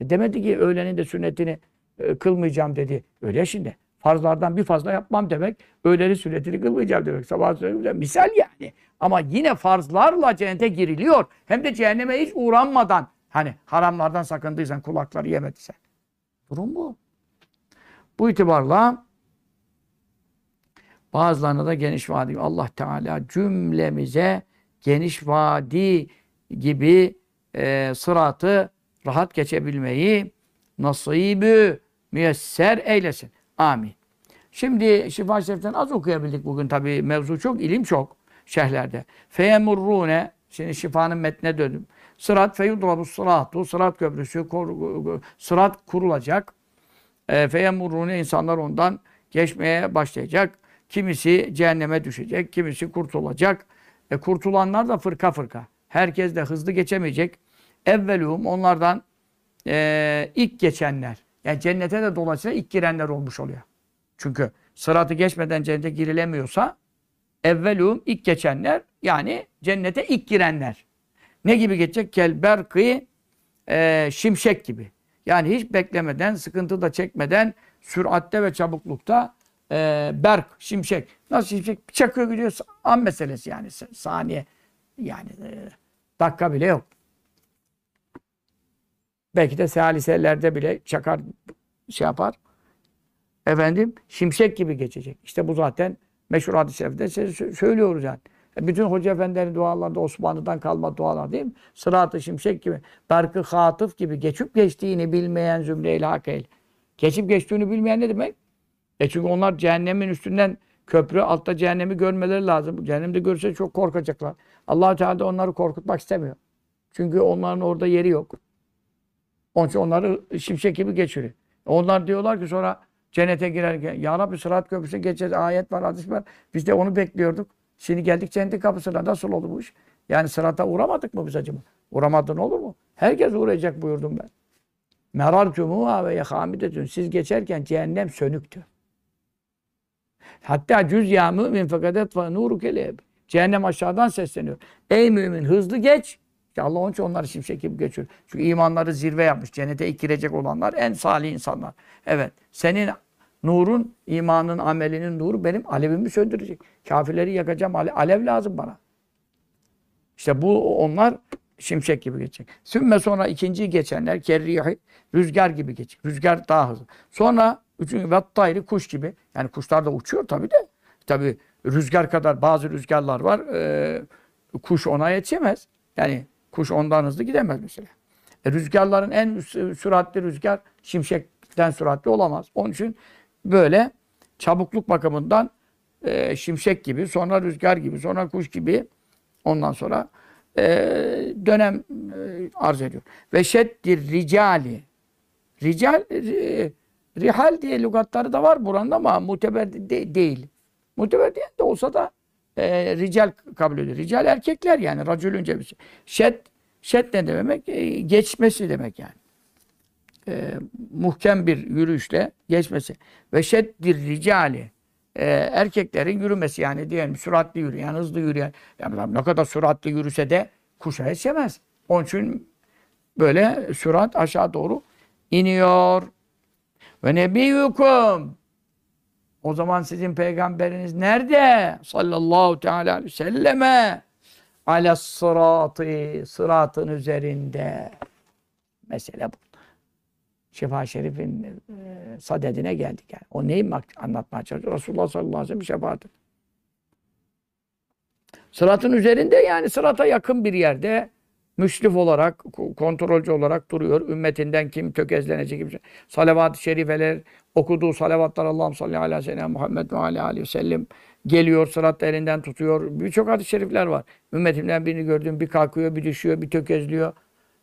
E demedi ki öğlenin de sünnetini e, kılmayacağım dedi. Öyle şimdi. Farzlardan bir fazla yapmam demek. Öğlenin sünnetini kılmayacağım demek. Sabah söyleyeceğim. Misal yani. Ama yine farzlarla cennete giriliyor. Hem de cehenneme hiç uğranmadan. Hani haramlardan sakındıysan, kulakları yemediysen. Durum bu. Bu itibarla bazılarına da geniş vadi. Allah Teala cümlemize geniş vadi gibi e, sıratı rahat geçebilmeyi nasibü müyesser eylesin. Amin. Şimdi Şifa Şerif'ten az okuyabildik bugün tabi mevzu çok, ilim çok şerhlerde. Feyemurrune şimdi şifanın metnine döndüm. Sırat feyudrabu sıratu sırat köprüsü sırat kurulacak. E, feyemurrune insanlar ondan geçmeye başlayacak. Kimisi cehenneme düşecek, kimisi kurtulacak. E, kurtulanlar da fırka fırka. Herkes de hızlı geçemeyecek. Evvelum onlardan e, ilk geçenler. Yani cennete de dolayısıyla ilk girenler olmuş oluyor. Çünkü sıratı geçmeden cennete girilemiyorsa evvelum ilk geçenler yani cennete ilk girenler. Ne gibi geçecek? Kelberkı e, şimşek gibi. Yani hiç beklemeden, sıkıntı da çekmeden süratte ve çabuklukta e, berk, şimşek. Nasıl şimşek? Çakıyor gidiyor. An meselesi yani. Saniye. Yani e, dakika bile yok. Belki de saliselerde bile çakar şey yapar. Efendim şimşek gibi geçecek. İşte bu zaten meşhur hadis-i şerifte söylüyoruz yani. E, bütün hoca efendilerin dualarında Osmanlı'dan kalma dualar değil mi? Sırat-ı şimşek gibi, berkı hatıf gibi geçip geçtiğini bilmeyen zümre-i hakeyl. Geçip geçtiğini bilmeyen ne demek? E çünkü onlar cehennemin üstünden köprü altta cehennemi görmeleri lazım. Cehennemde görse çok korkacaklar. allah Teala da onları korkutmak istemiyor. Çünkü onların orada yeri yok. Onun için onları şimşek gibi geçiriyor. Onlar diyorlar ki sonra cennete girerken Ya Rabbi sırat köprüsü geçeceğiz. Ayet var, hadis var. Biz de onu bekliyorduk. Şimdi geldik cennetin kapısına. Nasıl oldu bu iş? Yani sırata uğramadık mı biz acaba? Uğramadın olur mu? Herkes uğrayacak buyurdum ben. Merar cumuha ve yehamidetün. Siz geçerken cehennem sönüktü. Hatta cüz ya mümin fekadet ve nuru keleb. Cehennem aşağıdan sesleniyor. Ey mümin hızlı geç. İşte Allah onun için onları şimşek gibi geçiyor. Çünkü imanları zirve yapmış. Cennete ilk girecek olanlar en salih insanlar. Evet. Senin nurun, imanın, amelinin nuru benim alevimi söndürecek. Kafirleri yakacağım. Ale alev lazım bana. İşte bu onlar şimşek gibi geçecek. Sümme sonra ikinci geçenler kerrihi rüzgar gibi geçecek. Rüzgar daha hızlı. Sonra üçüncü vettayri kuş gibi. Yani kuşlar da uçuyor tabii de. Tabii rüzgar kadar bazı rüzgarlar var. E, kuş ona yetişemez. Yani kuş ondan hızlı gidemez mesela. E, rüzgarların en süratli rüzgar şimşekten süratli olamaz. Onun için böyle çabukluk bakımından e, şimşek gibi, sonra rüzgar gibi, sonra kuş gibi ondan sonra e, dönem e, arz ediyor. Ve şeddir ricali. Rical, e, rihal diye lügatları da var buranda ama muteber de, değil. Muteber diye de olsa da e, rical kabul ediyor. Rical erkekler yani racülün cebisi. Şed, şed ne demek? E, geçmesi demek yani. E, muhkem bir yürüyüşle geçmesi. Ve şeddir ricali. E, erkeklerin yürümesi yani diyelim süratli yürüyen, hızlı yürüyen. Yani ne kadar süratli yürüse de kuşa yetişemez. Onun için böyle sürat aşağı doğru iniyor. Ve nebiyyukum o zaman sizin peygamberiniz nerede? Sallallahu teala aleyhi ve selleme ala sıratı sıratın üzerinde. Mesele bu. Şifa Şerif'in e, sadedine geldik yani. O neyi anlatmaya çalışıyor? Resulullah sallallahu aleyhi ve sellem şefaati. Sıratın üzerinde yani sırata yakın bir yerde Müslif olarak, ko- kontrolcü olarak duruyor. Ümmetinden kim tökezlenecek kimse. Salavat-ı şerifeler, okuduğu salavatlar Allah'ım salli ala seyyidina Muhammed ve aleyhi ve sellem geliyor, sıratta elinden tutuyor. Birçok hadis-i şerifler var. Ümmetimden birini gördüm, bir kalkıyor, bir düşüyor, bir tökezliyor.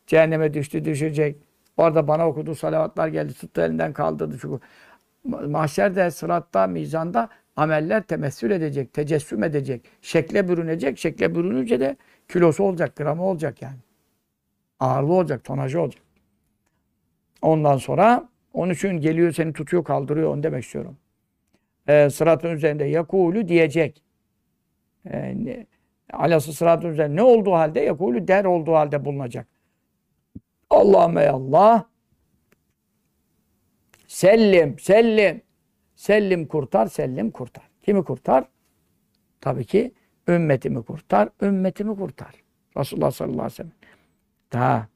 Cehenneme düştü, düşecek. Orada bana okuduğu salavatlar geldi, tuttu elinden kaldırdı. Çünkü ma- mahşerde, sıratta, mizanda ameller temessül edecek, tecessüm edecek, şekle bürünecek. Şekle bürününce de kilosu olacak, gramı olacak yani. Ağırlığı olacak, tonajı olacak. Ondan sonra onun için geliyor seni tutuyor kaldırıyor onu demek istiyorum. Ee, sıratın üzerinde yakulu diyecek. Ee, alası sıratın üzerinde ne olduğu halde yakulu der olduğu halde bulunacak. Allahümme ey Allah sellim sellim sellim kurtar sellim kurtar. Kimi kurtar? Tabii ki ümmetimi kurtar, ümmetimi kurtar. Resulullah sallallahu aleyhi ve sellem. Daha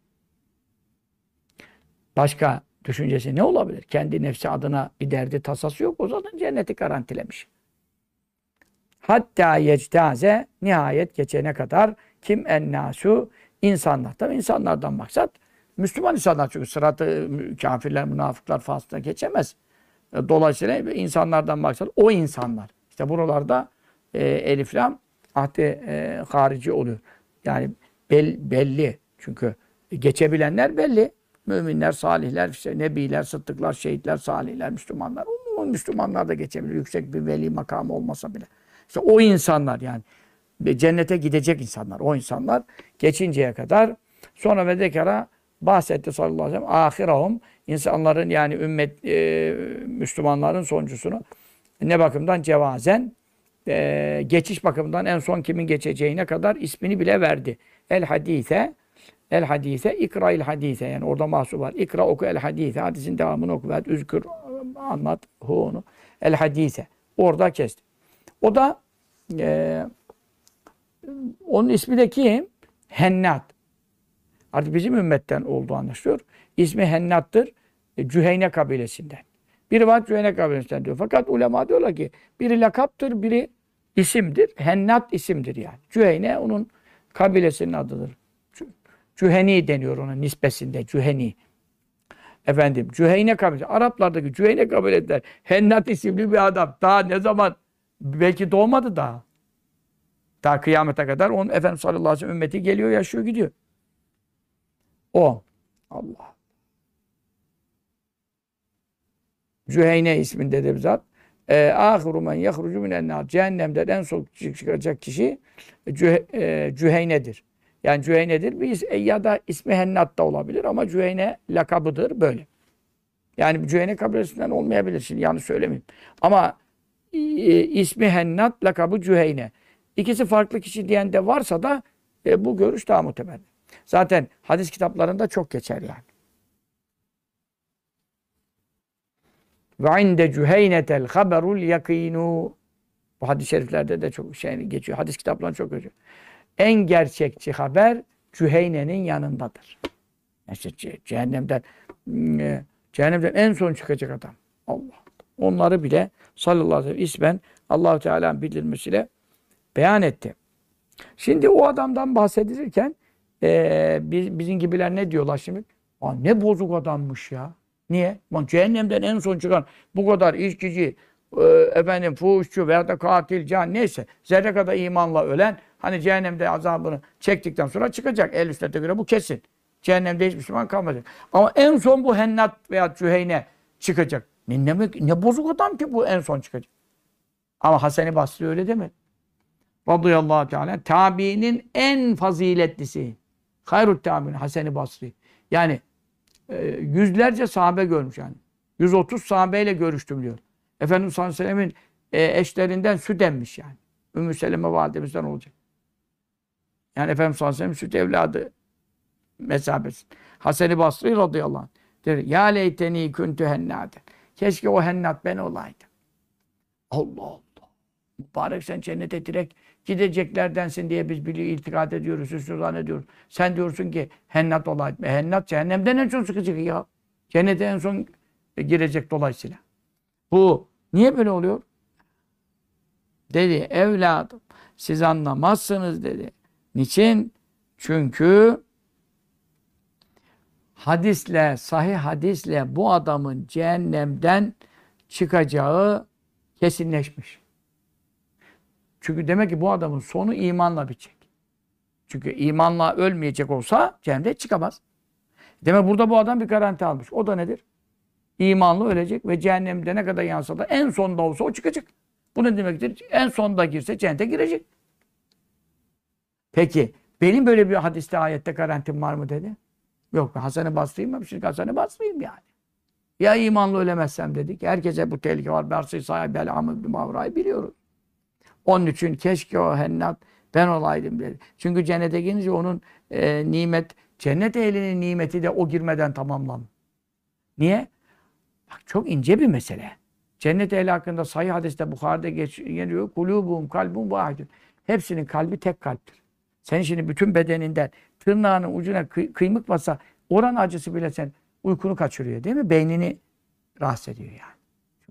başka düşüncesi ne olabilir? Kendi nefsi adına bir derdi tasası yok. O zaten cenneti garantilemiş. Hatta yectaze nihayet geçene kadar kim ennasu insanlar. Tabi insanlardan maksat Müslüman insanlar çünkü sıratı kafirler, münafıklar fasla geçemez. E, Dolayısıyla insanlardan maksat o insanlar. İşte buralarda e, elif lam ahde e, harici oluyor. Yani bel, belli. Çünkü geçebilenler belli. Müminler, salihler, işte nebiler, sıddıklar, şehitler, salihler, Müslümanlar. O Müslümanlar da geçebilir. Yüksek bir veli makamı olmasa bile. İşte o insanlar yani. Cennete gidecek insanlar. O insanlar geçinceye kadar sonra ve dekara bahsetti sallallahu aleyhi ve sellem. Ahirahum insanların yani ümmet e, Müslümanların sonuncusunu ne bakımdan cevazen e, geçiş bakımından en son kimin geçeceğine kadar ismini bile verdi. El hadise El hadise, ikra il hadise. Yani orada mahsur var. İkra oku el hadise. Hadisin devamını oku. Ve üzkür anlat hu onu. El hadise. Orada kesti. O da e, onun ismi de kim? Hennat. Artık bizim ümmetten olduğu anlaşılıyor. İsmi Hennat'tır. E, Cüheyne kabilesinden. Biri var Cüheyne kabilesinden diyor. Fakat ulema diyorlar ki biri lakaptır, biri isimdir. Hennat isimdir yani. Cüheyne onun kabilesinin adıdır. Cüheni deniyor ona nispesinde. Cüheni. Efendim Cüheyne kabilesi. Araplardaki Cüheyne kabilesinden Hennat isimli bir adam. Daha ne zaman? Belki doğmadı daha. Daha kıyamete kadar onun Efendimiz sallallahu aleyhi ve sellem ümmeti geliyor, yaşıyor, gidiyor. O. Allah. Cüheyne isminde de bir zat. E, ahiru men yehrucu minen nar. Cehennemden en son çıkacak kişi Cühe, e, Cüheyne'dir. Yani Cüheyne'dir. Bir, ya da ismi Hennat da olabilir ama Cüheyne lakabıdır böyle. Yani Cüheyne kabilesinden olmayabilir şimdi yanlış söylemeyeyim. Ama e, ismi Hennat, lakabı Cüheyne. İkisi farklı kişi diyen de varsa da e, bu görüş daha muhtemel. Zaten hadis kitaplarında çok geçer yani. Ve inde cüheynetel haberul yakinu. Bu hadis-i şeriflerde de çok şey geçiyor. Hadis kitaplarında çok geçiyor. En gerçekçi haber Cüheyne'nin yanındadır. İşte cehennemden e, cehennemden en son çıkacak adam. Allah. Onları bile sallallahu aleyhi ve sellem ismen Allahu Teala'nın bildirmesiyle beyan etti. Şimdi o adamdan bahsedilirken e, biz, bizim gibiler ne diyorlar şimdi? Aa, ne bozuk adammış ya. Niye? Bak, cehennemden en son çıkan bu kadar içkici, e, efendim fuhuşçu veya da katil, can neyse zerre kadar imanla ölen hani cehennemde azabını çektikten sonra çıkacak. El üstete göre bu kesin. Cehennemde hiç Müslüman kalmayacak. Ama en son bu hennat veya cüheyne çıkacak. Ne, ne, ne bozuk adam ki bu en son çıkacak. Ama Hasan-ı Basri öyle demedi. Radıyallahu teala tabiinin en faziletlisi. Hayrut tabi'in Hasan-ı Basri. Yani e, yüzlerce sahabe görmüş yani. 130 sahabeyle görüştüm diyor. Efendimiz sallallahu aleyhi ve sellemin e, eşlerinden süt emmiş yani. Ümmü Seleme validemizden olacak. Yani Efendimiz sallallahu aleyhi ve sellem süt evladı mesabesi. Hasan-ı Basri radıyallahu anh. Der, ya leyteni küntü hennaden. Keşke o hennat ben olaydım. Allah Allah. Mübarek sen cennete direkt gideceklerdensin diye biz biliyor, iltikad ediyoruz, üstü zannediyoruz. Sen diyorsun ki hennat olaydım. E, hennat cehennemden en son çıkacak ya. Cennete en son girecek dolayısıyla. Bu niye böyle oluyor? Dedi evladım siz anlamazsınız dedi. Niçin? Çünkü hadisle, sahih hadisle bu adamın cehennemden çıkacağı kesinleşmiş. Çünkü demek ki bu adamın sonu imanla bitecek. Çünkü imanla ölmeyecek olsa cehennemde çıkamaz. Demek burada bu adam bir garanti almış. O da nedir? İmanlı ölecek ve cehennemde ne kadar yansa da en sonda olsa o çıkacak. Bu ne demektir? En sonda girse cennete girecek. Peki benim böyle bir hadiste ayette garantim var mı dedi. Yok Hasan-ı Basri'yim ben şimdi Hasan-ı Basri'yim yani. Ya imanlı ölemezsem dedik. Herkese bu tehlike var. Bersi sahibi ibn Mavra'yı biliyoruz. Onun için keşke o hennat ben olaydım dedi. Çünkü cennete girince onun e, nimet, cennet ehlinin nimeti de o girmeden tamamlanır. Niye? Bak çok ince bir mesele. Cennet ehli hakkında sayı hadiste Bukhari'de geç, geliyor. Kulubum kalbum vahidun. Hepsinin kalbi tek kalptir. Sen şimdi bütün bedeninden tırnağının ucuna kıy, kıymık basa oran acısı bile sen uykunu kaçırıyor değil mi? Beynini rahatsız ediyor yani.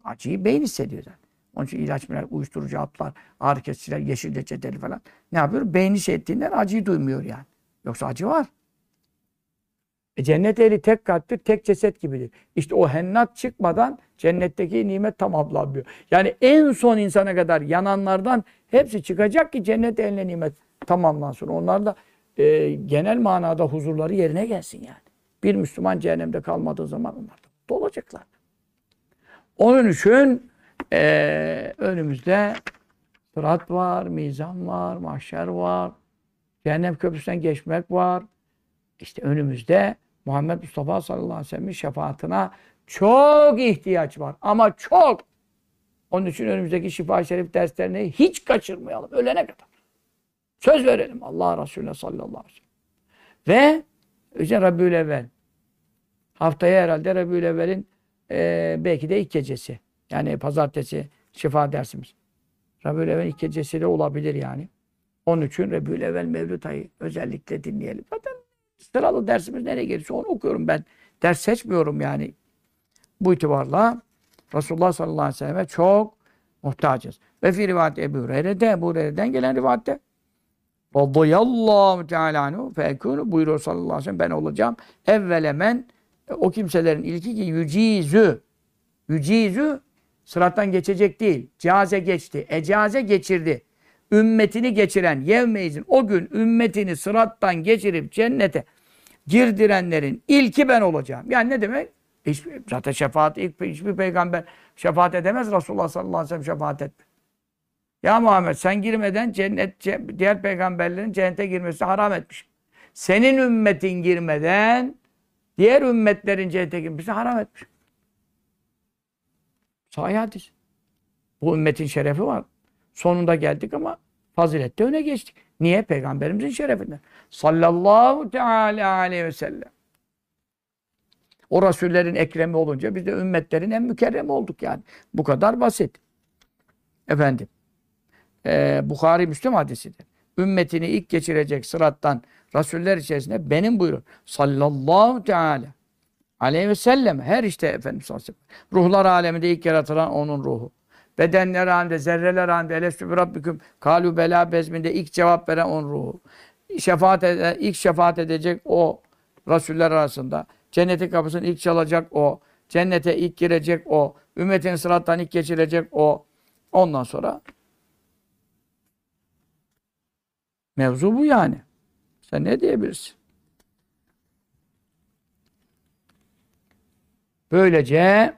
Acıyı beyin hissediyor zaten. Onun için ilaç, miler, uyuşturucu haplar, ağrı kesiciler, yeşil reçeteli falan. Ne yapıyor? Beyni şey ettiğinden acıyı duymuyor yani. Yoksa acı var. E cennet ehli tek kalptir, tek ceset gibidir. İşte o hennat çıkmadan cennetteki nimet tamamlanmıyor. Yani en son insana kadar yananlardan hepsi çıkacak ki cennet ehline nimet tamamlansın. Onlar da e, genel manada huzurları yerine gelsin yani. Bir Müslüman cehennemde kalmadığı zaman onlar da olacaklar. Onun için e, önümüzde sırat var, mizan var, mahşer var, cehennem köprüsünden geçmek var. İşte önümüzde Muhammed Mustafa sallallahu aleyhi ve sellem'in şefaatine çok ihtiyaç var. Ama çok. Onun için önümüzdeki şifa şerif derslerini hiç kaçırmayalım. Ölene kadar. Söz verelim Allah Resulüne sallallahu aleyhi ve sellem. Ve işte Rabiül Evvel. Haftaya herhalde Rabiül Evvel'in e, belki de ilk gecesi. Yani pazartesi şifa dersimiz. Rabiül Evvel ilk gecesi de olabilir yani. Onun için Rabiül Evvel Mevlüt ayı özellikle dinleyelim. Zaten sıralı dersimiz nereye gelirse onu okuyorum ben. Ders seçmiyorum yani. Bu itibarla Resulullah sallallahu aleyhi ve selleme çok muhtacız. Ve fi rivayet Ebu Hureyre'de, Ebu Hureyre'den gelen rivayette Radıyallahu Teala anhu fekûnü buyuruyor sallallahu aleyhi ve sellem ben olacağım. Evvelemen o kimselerin ilki ki yücizü yücizü sırattan geçecek değil. Caze geçti. Ecaze geçirdi. Ümmetini geçiren yevmeizin o gün ümmetini sırattan geçirip cennete girdirenlerin ilki ben olacağım. Yani ne demek? Hiç, zaten şefaat ilk hiçbir peygamber şefaat edemez. Resulullah sallallahu aleyhi ve sellem şefaat etmez. Ya Muhammed sen girmeden cennet diğer peygamberlerin cennete girmesi haram etmiş. Senin ümmetin girmeden diğer ümmetlerin cennete girmesi haram etmiş. Sahih hadis. Bu ümmetin şerefi var. Sonunda geldik ama fazilette öne geçtik. Niye? Peygamberimizin şerefinden. Sallallahu teala aleyhi ve sellem. O Rasullerin ekremi olunca biz de ümmetlerin en mükerremi olduk yani. Bu kadar basit. Efendim. E, Bukhari Müslüm hadisidir. Ümmetini ilk geçirecek sırattan Rasuller içerisinde benim buyurun. Sallallahu teala aleyhi ve sellem. Her işte Efendimiz sallallahu aleyhi ve sellem. Ruhlar aleminde ilk yaratılan onun ruhu. Bedenler halinde, zerreler halinde, elestü rabbiküm, kalu bela bezminde ilk cevap veren onun ruhu. Şefaat ede, ilk şefaat edecek o Rasuller arasında. Cennetin kapısını ilk çalacak o. Cennete ilk girecek o. Ümmetin sırattan ilk geçirecek o. Ondan sonra mevzu bu yani. Sen ne diyebilirsin? Böylece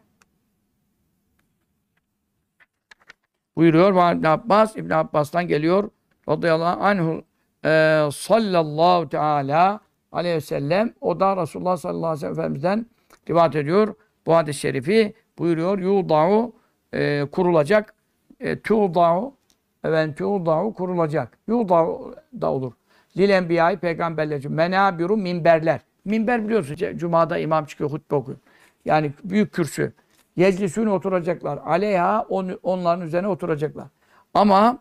buyuruyor İbn Abbas İbn Abbas'tan geliyor radıyallahu anhu e, sallallahu teala aleyhi ve sellem o da Resulullah sallallahu aleyhi ve sellem Efendimiz'den rivayet ediyor. Bu hadis-i şerifi buyuruyor. Yuda'u e, kurulacak. E, tu'da'u evet tu'da'u kurulacak. Yuda'u da olur. Lil enbiyayı peygamberler için. Menabiru minberler. Minber biliyorsun. Cuma'da imam çıkıyor, hutbe okuyor. Yani büyük kürsü. Yeclisün oturacaklar. Aleyha on, onların üzerine oturacaklar. Ama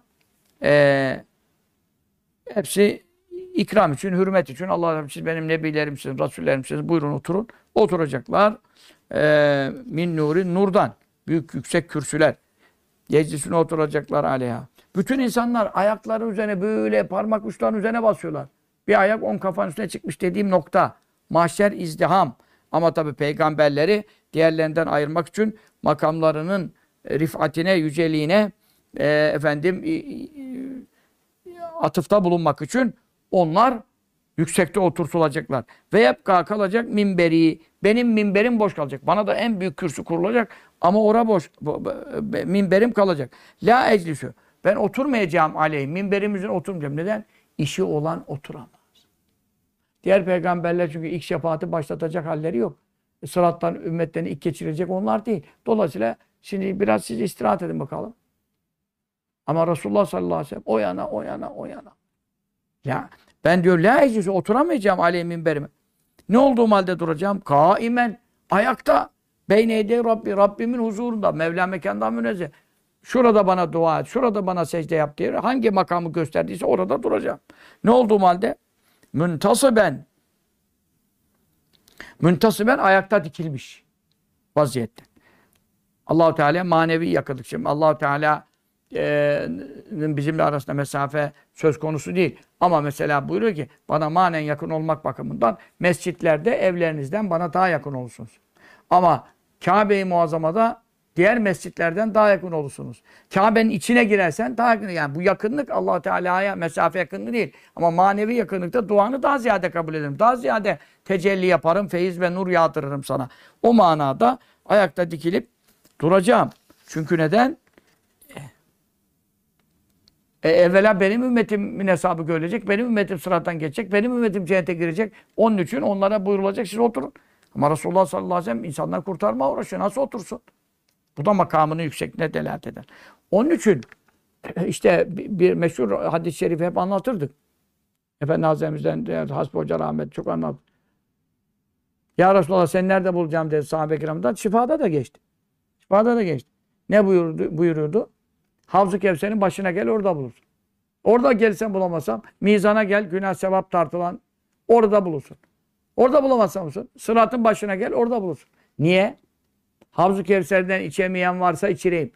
e, hepsi ikram için, hürmet için. Allah'ım siz benim nebilerimsiniz, rasullerimsiniz. Buyurun oturun. Oturacaklar. E, min nuri nurdan. Büyük yüksek kürsüler. Yeclisine oturacaklar aleyha. Bütün insanlar ayakları üzerine böyle parmak uçlarının üzerine basıyorlar. Bir ayak on kafanın üstüne çıkmış dediğim nokta. mahşer izdiham. Ama tabi peygamberleri diğerlerinden ayırmak için makamlarının e, rifatine, yüceliğine e, efendim e, atıfta bulunmak için onlar yüksekte oturtulacaklar. Ve hep kalacak minberi. Benim minberim boş kalacak. Bana da en büyük kürsü kurulacak ama ora boş. Minberim kalacak. La eclisü. Ben oturmayacağım aleyh. Minberimizin oturmayacağım. Neden? İşi olan oturamaz. Diğer peygamberler çünkü ilk şefaati başlatacak halleri yok. E, sırattan ümmetlerini ilk geçirecek onlar değil. Dolayısıyla şimdi biraz siz istirahat edin bakalım. Ama Resulullah sallallahu aleyhi ve sellem o yana, o yana, o yana. Ya ben diyor la eclisi oturamayacağım aleyh minberime. Ne olduğum halde duracağım? Kaimen, ayakta. Beyne Rabbi, Rabbimin huzurunda. Mevla mekandan münezzeh. Şurada bana dua et, şurada bana secde yap diye hangi makamı gösterdiyse orada duracağım. Ne olduğum halde? Müntasıben. Müntasıben ayakta dikilmiş vaziyette. Allahu Teala manevi yakınlık. Şimdi Allahu Teala e, bizimle arasında mesafe söz konusu değil. Ama mesela buyuruyor ki bana manen yakın olmak bakımından mescitlerde evlerinizden bana daha yakın olursunuz. Ama Kabe-i Muazzama'da diğer mescitlerden daha yakın olursunuz. Kabe'nin içine girersen daha yakın. Yani bu yakınlık allah Teala'ya mesafe yakınlığı değil. Ama manevi yakınlıkta duanı daha ziyade kabul ederim. Daha ziyade tecelli yaparım, feyiz ve nur yağdırırım sana. O manada ayakta dikilip duracağım. Çünkü neden? E, evvela benim ümmetimin hesabı görülecek, benim ümmetim sırattan geçecek, benim ümmetim cennete girecek. Onun için onlara buyurulacak, siz oturun. Ama Resulullah sallallahu aleyhi ve sellem insanlar kurtarma uğraşıyor. Nasıl otursun? Bu da makamının yüksekliğine delalet eder. Onun için işte bir meşhur hadis-i şerifi hep anlatırdık. Efendi Hazretimizden de Hasbi Hoca rahmet çok anlat. Ya Resulallah sen nerede bulacağım dedi sahabe kiramdan. Şifada da geçti. Şifada da geçti. Ne buyurdu, buyuruyordu? Havzu Kevser'in başına gel orada bulursun. Orada gelsen bulamasam mizana gel günah sevap tartılan orada bulursun. Orada bulamazsam mısın? Sıratın başına gel orada bulursun. Niye? Havzu Kevser'den içemeyen varsa içireyim.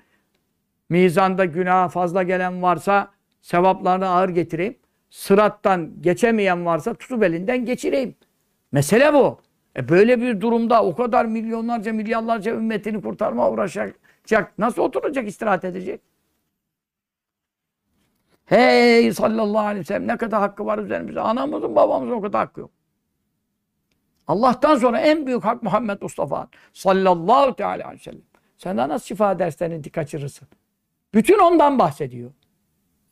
Mizanda günah fazla gelen varsa sevaplarını ağır getireyim. Sırattan geçemeyen varsa tutup elinden geçireyim. Mesele bu. E böyle bir durumda o kadar milyonlarca milyarlarca ümmetini kurtarma uğraşacak. Nasıl oturacak istirahat edecek? Hey sallallahu aleyhi ve sellem ne kadar hakkı var üzerimizde. Anamızın babamızın o kadar hakkı yok. Allah'tan sonra en büyük hak Muhammed Mustafa sallallahu teala aleyhi ve sellem. Sen de nasıl şifa derslerini kaçırırsın? Bütün ondan bahsediyor.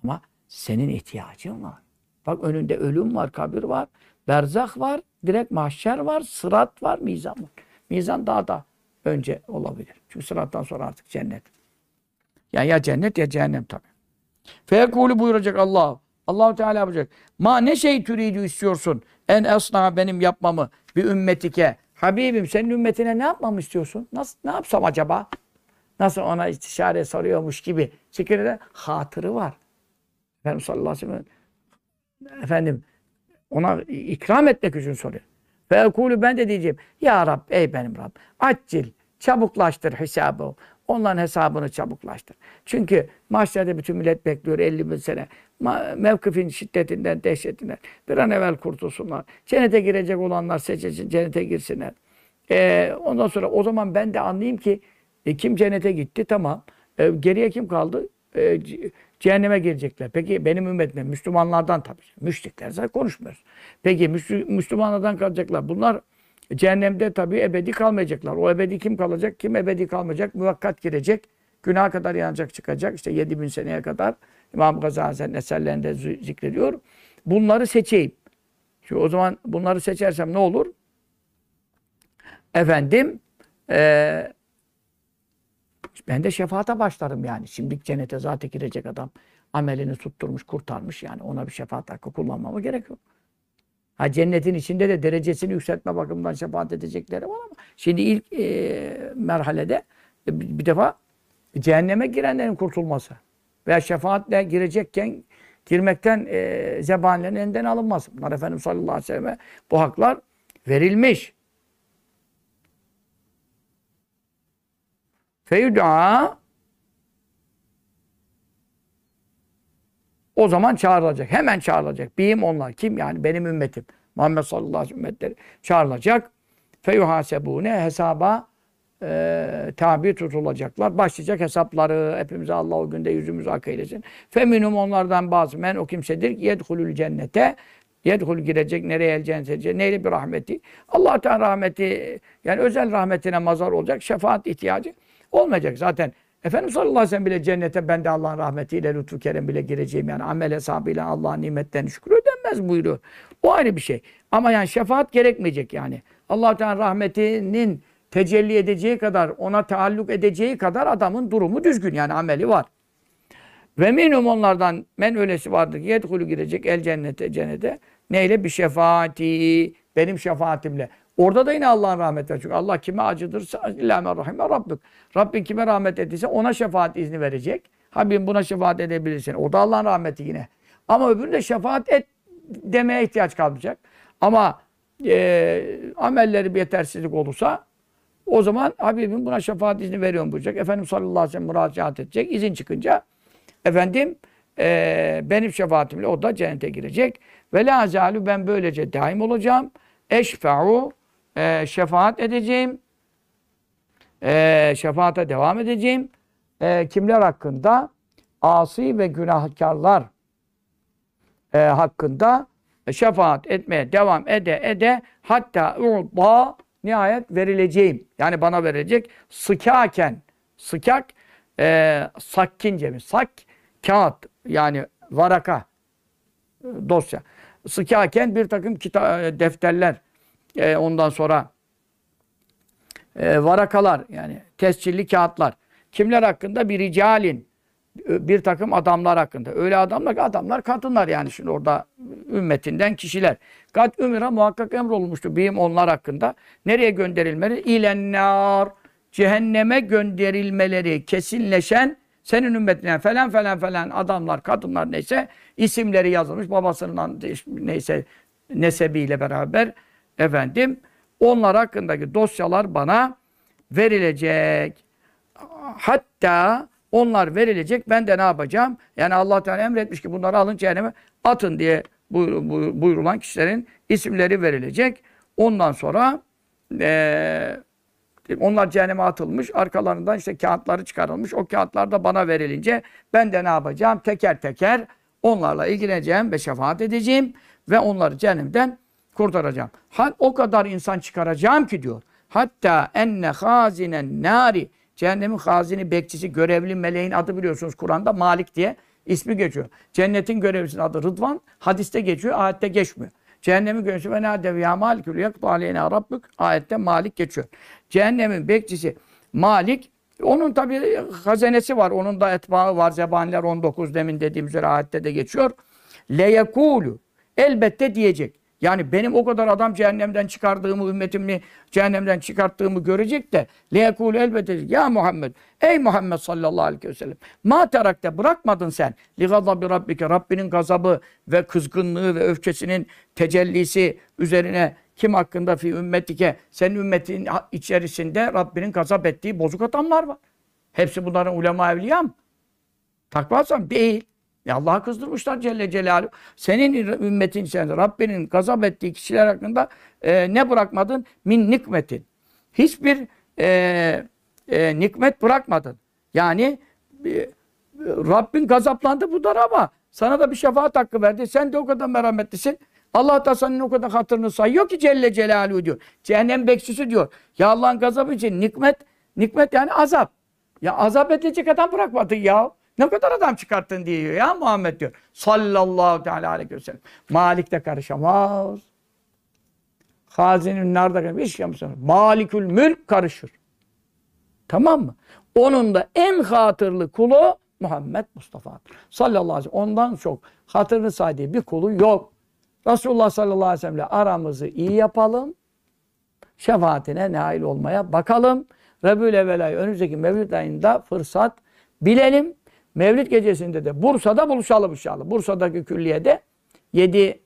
Ama senin ihtiyacın var. Bak önünde ölüm var, kabir var, berzak var, direkt mahşer var, sırat var, mizan var. Mizan daha da önce olabilir. Çünkü sırattan sonra artık cennet. Yani ya cennet ya cehennem tabi. Feyekulu buyuracak Allah. Allahu Teala yapacak. Ma ne şey türüydü istiyorsun? En esna benim yapmamı bir ümmetike. Habibim senin ümmetine ne yapmamı istiyorsun? Nasıl ne yapsam acaba? Nasıl ona istişare soruyormuş gibi. Zikirde hatırı var. Efendimiz sallallahu aleyhi ve sellem efendim ona ikram etmek için soruyor. Feyekulu ben de diyeceğim. Ya Rab ey benim Rab. Accil çabuklaştır hesabı. Onların hesabını çabuklaştır. Çünkü mahşerde bütün millet bekliyor 50 bin sene. Mevkifin şiddetinden, dehşetinden bir an evvel kurtulsunlar. Cennete girecek olanlar seçilsin, cennete girsinler. Ee, ondan sonra o zaman ben de anlayayım ki e, kim cennete gitti tamam. E, geriye kim kaldı? E, cehenneme girecekler. Peki benim ümmetimden, Müslümanlardan tabii. Müşrikler zaten konuşmuyoruz. Peki Müslümanlardan kalacaklar. Bunlar Cehennemde tabii ebedi kalmayacaklar. O ebedi kim kalacak? Kim ebedi kalmayacak? Muvakkat girecek. Günah kadar yanacak çıkacak. İşte 7000 seneye kadar İmam Gazali Hazretleri eserlerinde zikrediyor. Bunları seçeyim. Çünkü o zaman bunları seçersem ne olur? Efendim ee, ben de şefaate başlarım yani. Şimdi cennete zaten girecek adam amelini tutturmuş, kurtarmış yani. Ona bir şefaat hakkı kullanmama gerek yok. Ha cennetin içinde de derecesini yükseltme bakımından şefaat edecekleri var ama şimdi ilk e, merhalede e, bir defa cehenneme girenlerin kurtulması veya şefaatle girecekken girmekten e, zebanilerin elinden alınmaz. Bunlar Efendimiz sallallahu aleyhi ve selleme bu haklar verilmiş. Feyud'a O zaman çağrılacak. Hemen çağrılacak. Biyim onlar. Kim? Yani benim ümmetim. Muhammed sallallahu aleyhi ve sellem ümmetleri çağrılacak. Feyuhasebune hesaba e, tabi tutulacaklar. Başlayacak hesapları. Hepimize Allah o günde yüzümüzü ak eylesin. Feminum onlardan bazı men o kimsedir ki yedhulül cennete yedhul girecek nereye el cennete neyle bir rahmeti. Allah Teala rahmeti yani özel rahmetine mazar olacak. Şefaat ihtiyacı olmayacak. Zaten Efendimiz sallallahu aleyhi ve sellem bile cennete ben de Allah'ın rahmetiyle lütfu kerem bile gireceğim. Yani amel hesabıyla Allah'ın nimetlerini şükür ödenmez buyuruyor. O ayrı bir şey. Ama yani şefaat gerekmeyecek yani. allah Teala rahmetinin tecelli edeceği kadar, ona taalluk edeceği kadar adamın durumu düzgün yani ameli var. Ve minum onlardan men öylesi vardır ki yedhulü girecek el cennete cennete. Neyle? Bir şefaati. Benim şefaatimle. Orada da yine Allah'ın rahmeti var. Çünkü Allah kime acıdırsa illa men rahime rabbük. Rabbin kime rahmet ettiyse ona şefaat izni verecek. Habibim buna şefaat edebilirsin. O da Allah'ın rahmeti yine. Ama öbüründe şefaat et demeye ihtiyaç kalmayacak. Ama e, amelleri bir yetersizlik olursa o zaman Habibim buna şefaat izni veriyorum buyuracak. Efendim sallallahu aleyhi ve sellem müracaat edecek. İzin çıkınca efendim e, benim şefaatimle o da cennete girecek. Ve la ben böylece daim olacağım. Eşfe'u e, şefaat edeceğim. E, şefaate devam edeceğim. E, kimler hakkında? Asi ve günahkarlar e, hakkında şefaat etmeye devam ede ede hatta u'da nihayet verileceğim. Yani bana verilecek sıkaken sıkak e, sakkin cemi. Sak kağıt yani varaka dosya. Sıkaken bir takım kita defterler e, ondan sonra e, varakalar yani tescilli kağıtlar. Kimler hakkında? Bir ricalin bir takım adamlar hakkında. Öyle adamlar adamlar kadınlar yani şimdi orada ümmetinden kişiler. Kat ümira muhakkak emrolmuştu bihim onlar hakkında. Nereye gönderilmeleri? İlennar. Cehenneme gönderilmeleri kesinleşen senin ümmetinden falan falan falan adamlar, kadınlar neyse isimleri yazılmış babasının neyse nesebiyle beraber efendim onlar hakkındaki dosyalar bana verilecek. Hatta onlar verilecek. Ben de ne yapacağım? Yani Allah Teala emretmiş ki bunları alın cehenneme atın diye buyurulan kişilerin isimleri verilecek. Ondan sonra e, onlar cehenneme atılmış. Arkalarından işte kağıtları çıkarılmış. O kağıtlar da bana verilince ben de ne yapacağım? Teker teker onlarla ilgileneceğim ve şefaat edeceğim ve onları cehennemden kurtaracağım. Hal o kadar insan çıkaracağım ki diyor. Hatta enne hazinen nari Cehennemin hazini, bekçisi, görevli meleğin adı biliyorsunuz Kur'an'da Malik diye ismi geçiyor. Cennetin görevlisinin adı Rıdvan. Hadiste geçiyor, ayette geçmiyor. Cehennemin görevlisi ve nâdev ya malikül yaktu aleyna rabbük ayette Malik geçiyor. Cehennemin bekçisi Malik onun tabi hazenesi var. Onun da etbağı var. Zebaniler 19 demin dediğim üzere ayette de geçiyor. Leyekulu elbette diyecek. Yani benim o kadar adam cehennemden çıkardığımı, ümmetimi cehennemden çıkarttığımı görecek de leyekul elbette ya Muhammed ey Muhammed sallallahu aleyhi ve sellem ma terakte bırakmadın sen li gazabi rabbike Rabbinin gazabı ve kızgınlığı ve öfkesinin tecellisi üzerine kim hakkında fi ümmetike senin ümmetin içerisinde Rabbinin gazap ettiği bozuk adamlar var. Hepsi bunların ulema evliya mı? Takva değil. Ya Allah'a kızdırmışlar Celle Celaluhu. Senin ümmetin içerisinde Rabbinin gazap ettiği kişiler hakkında e, ne bırakmadın? Min nikmetin. Hiçbir e, e, nikmet bırakmadın. Yani e, Rabbin gazaplandı bu ama sana da bir şefaat hakkı verdi. Sen de o kadar merhametlisin. Allah da senin o kadar hatırını sayıyor ki Celle Celaluhu diyor. Cehennem bekçisi diyor. Ya Allah'ın gazabı için nikmet, nikmet yani azap. Ya azap edecek adam bırakmadın ya. Ne kadar adam çıkarttın diyor ya Muhammed diyor. Sallallahu teala aleyhi ve sellem. Malik de karışamaz. Hazinin nerede hiç yapmıyor. Malikül mülk karışır. Tamam mı? Onun da en hatırlı kulu Muhammed Mustafa. Sallallahu aleyhi ve sellem. Ondan çok hatırını saydığı bir kulu yok. Resulullah sallallahu aleyhi ve sellemle aramızı iyi yapalım. Şefaatine nail olmaya bakalım. Rebül evvel ayı önümüzdeki Mevlid ayında fırsat bilelim. Mevlid gecesinde de Bursa'da buluşalım inşallah. Bursa'daki külliyede 7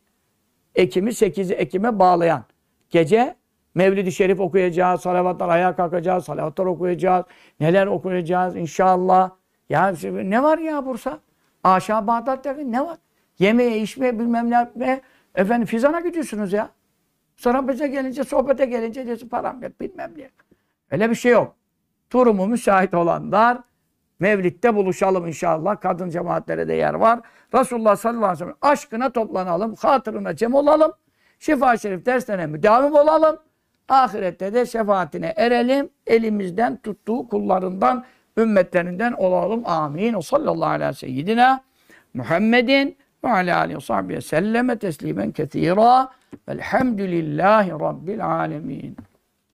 Ekim'i 8 Ekim'e bağlayan gece Mevlid-i Şerif okuyacağız, salavatlar ayağa kalkacağız, salavatlar okuyacağız, neler okuyacağız inşallah. Ya ne var ya Bursa? Aşağı Bağdat'ta ne var? Yemeğe, içmeye, bilmem ne yapmaya. Efendim Fizan'a gidiyorsunuz ya. Sonra bize gelince, sohbete gelince diyorsun param yok bilmem ne. Öyle bir şey yok. Durumu müsait olanlar Mevlid'de buluşalım inşallah. Kadın cemaatlere de yer var. Resulullah sallallahu aleyhi ve sellem aşkına toplanalım. Hatırına cem olalım. Şifa Şerif derslerine müdavim olalım. Ahirette de şefaatine erelim. Elimizden tuttuğu kullarından, ümmetlerinden olalım. Amin. O sallallahu aleyhi ve seyyidina Muhammedin ve ala aleyhi ve sahbihi selleme teslimen kethira. Velhamdülillahi Rabbil alemin.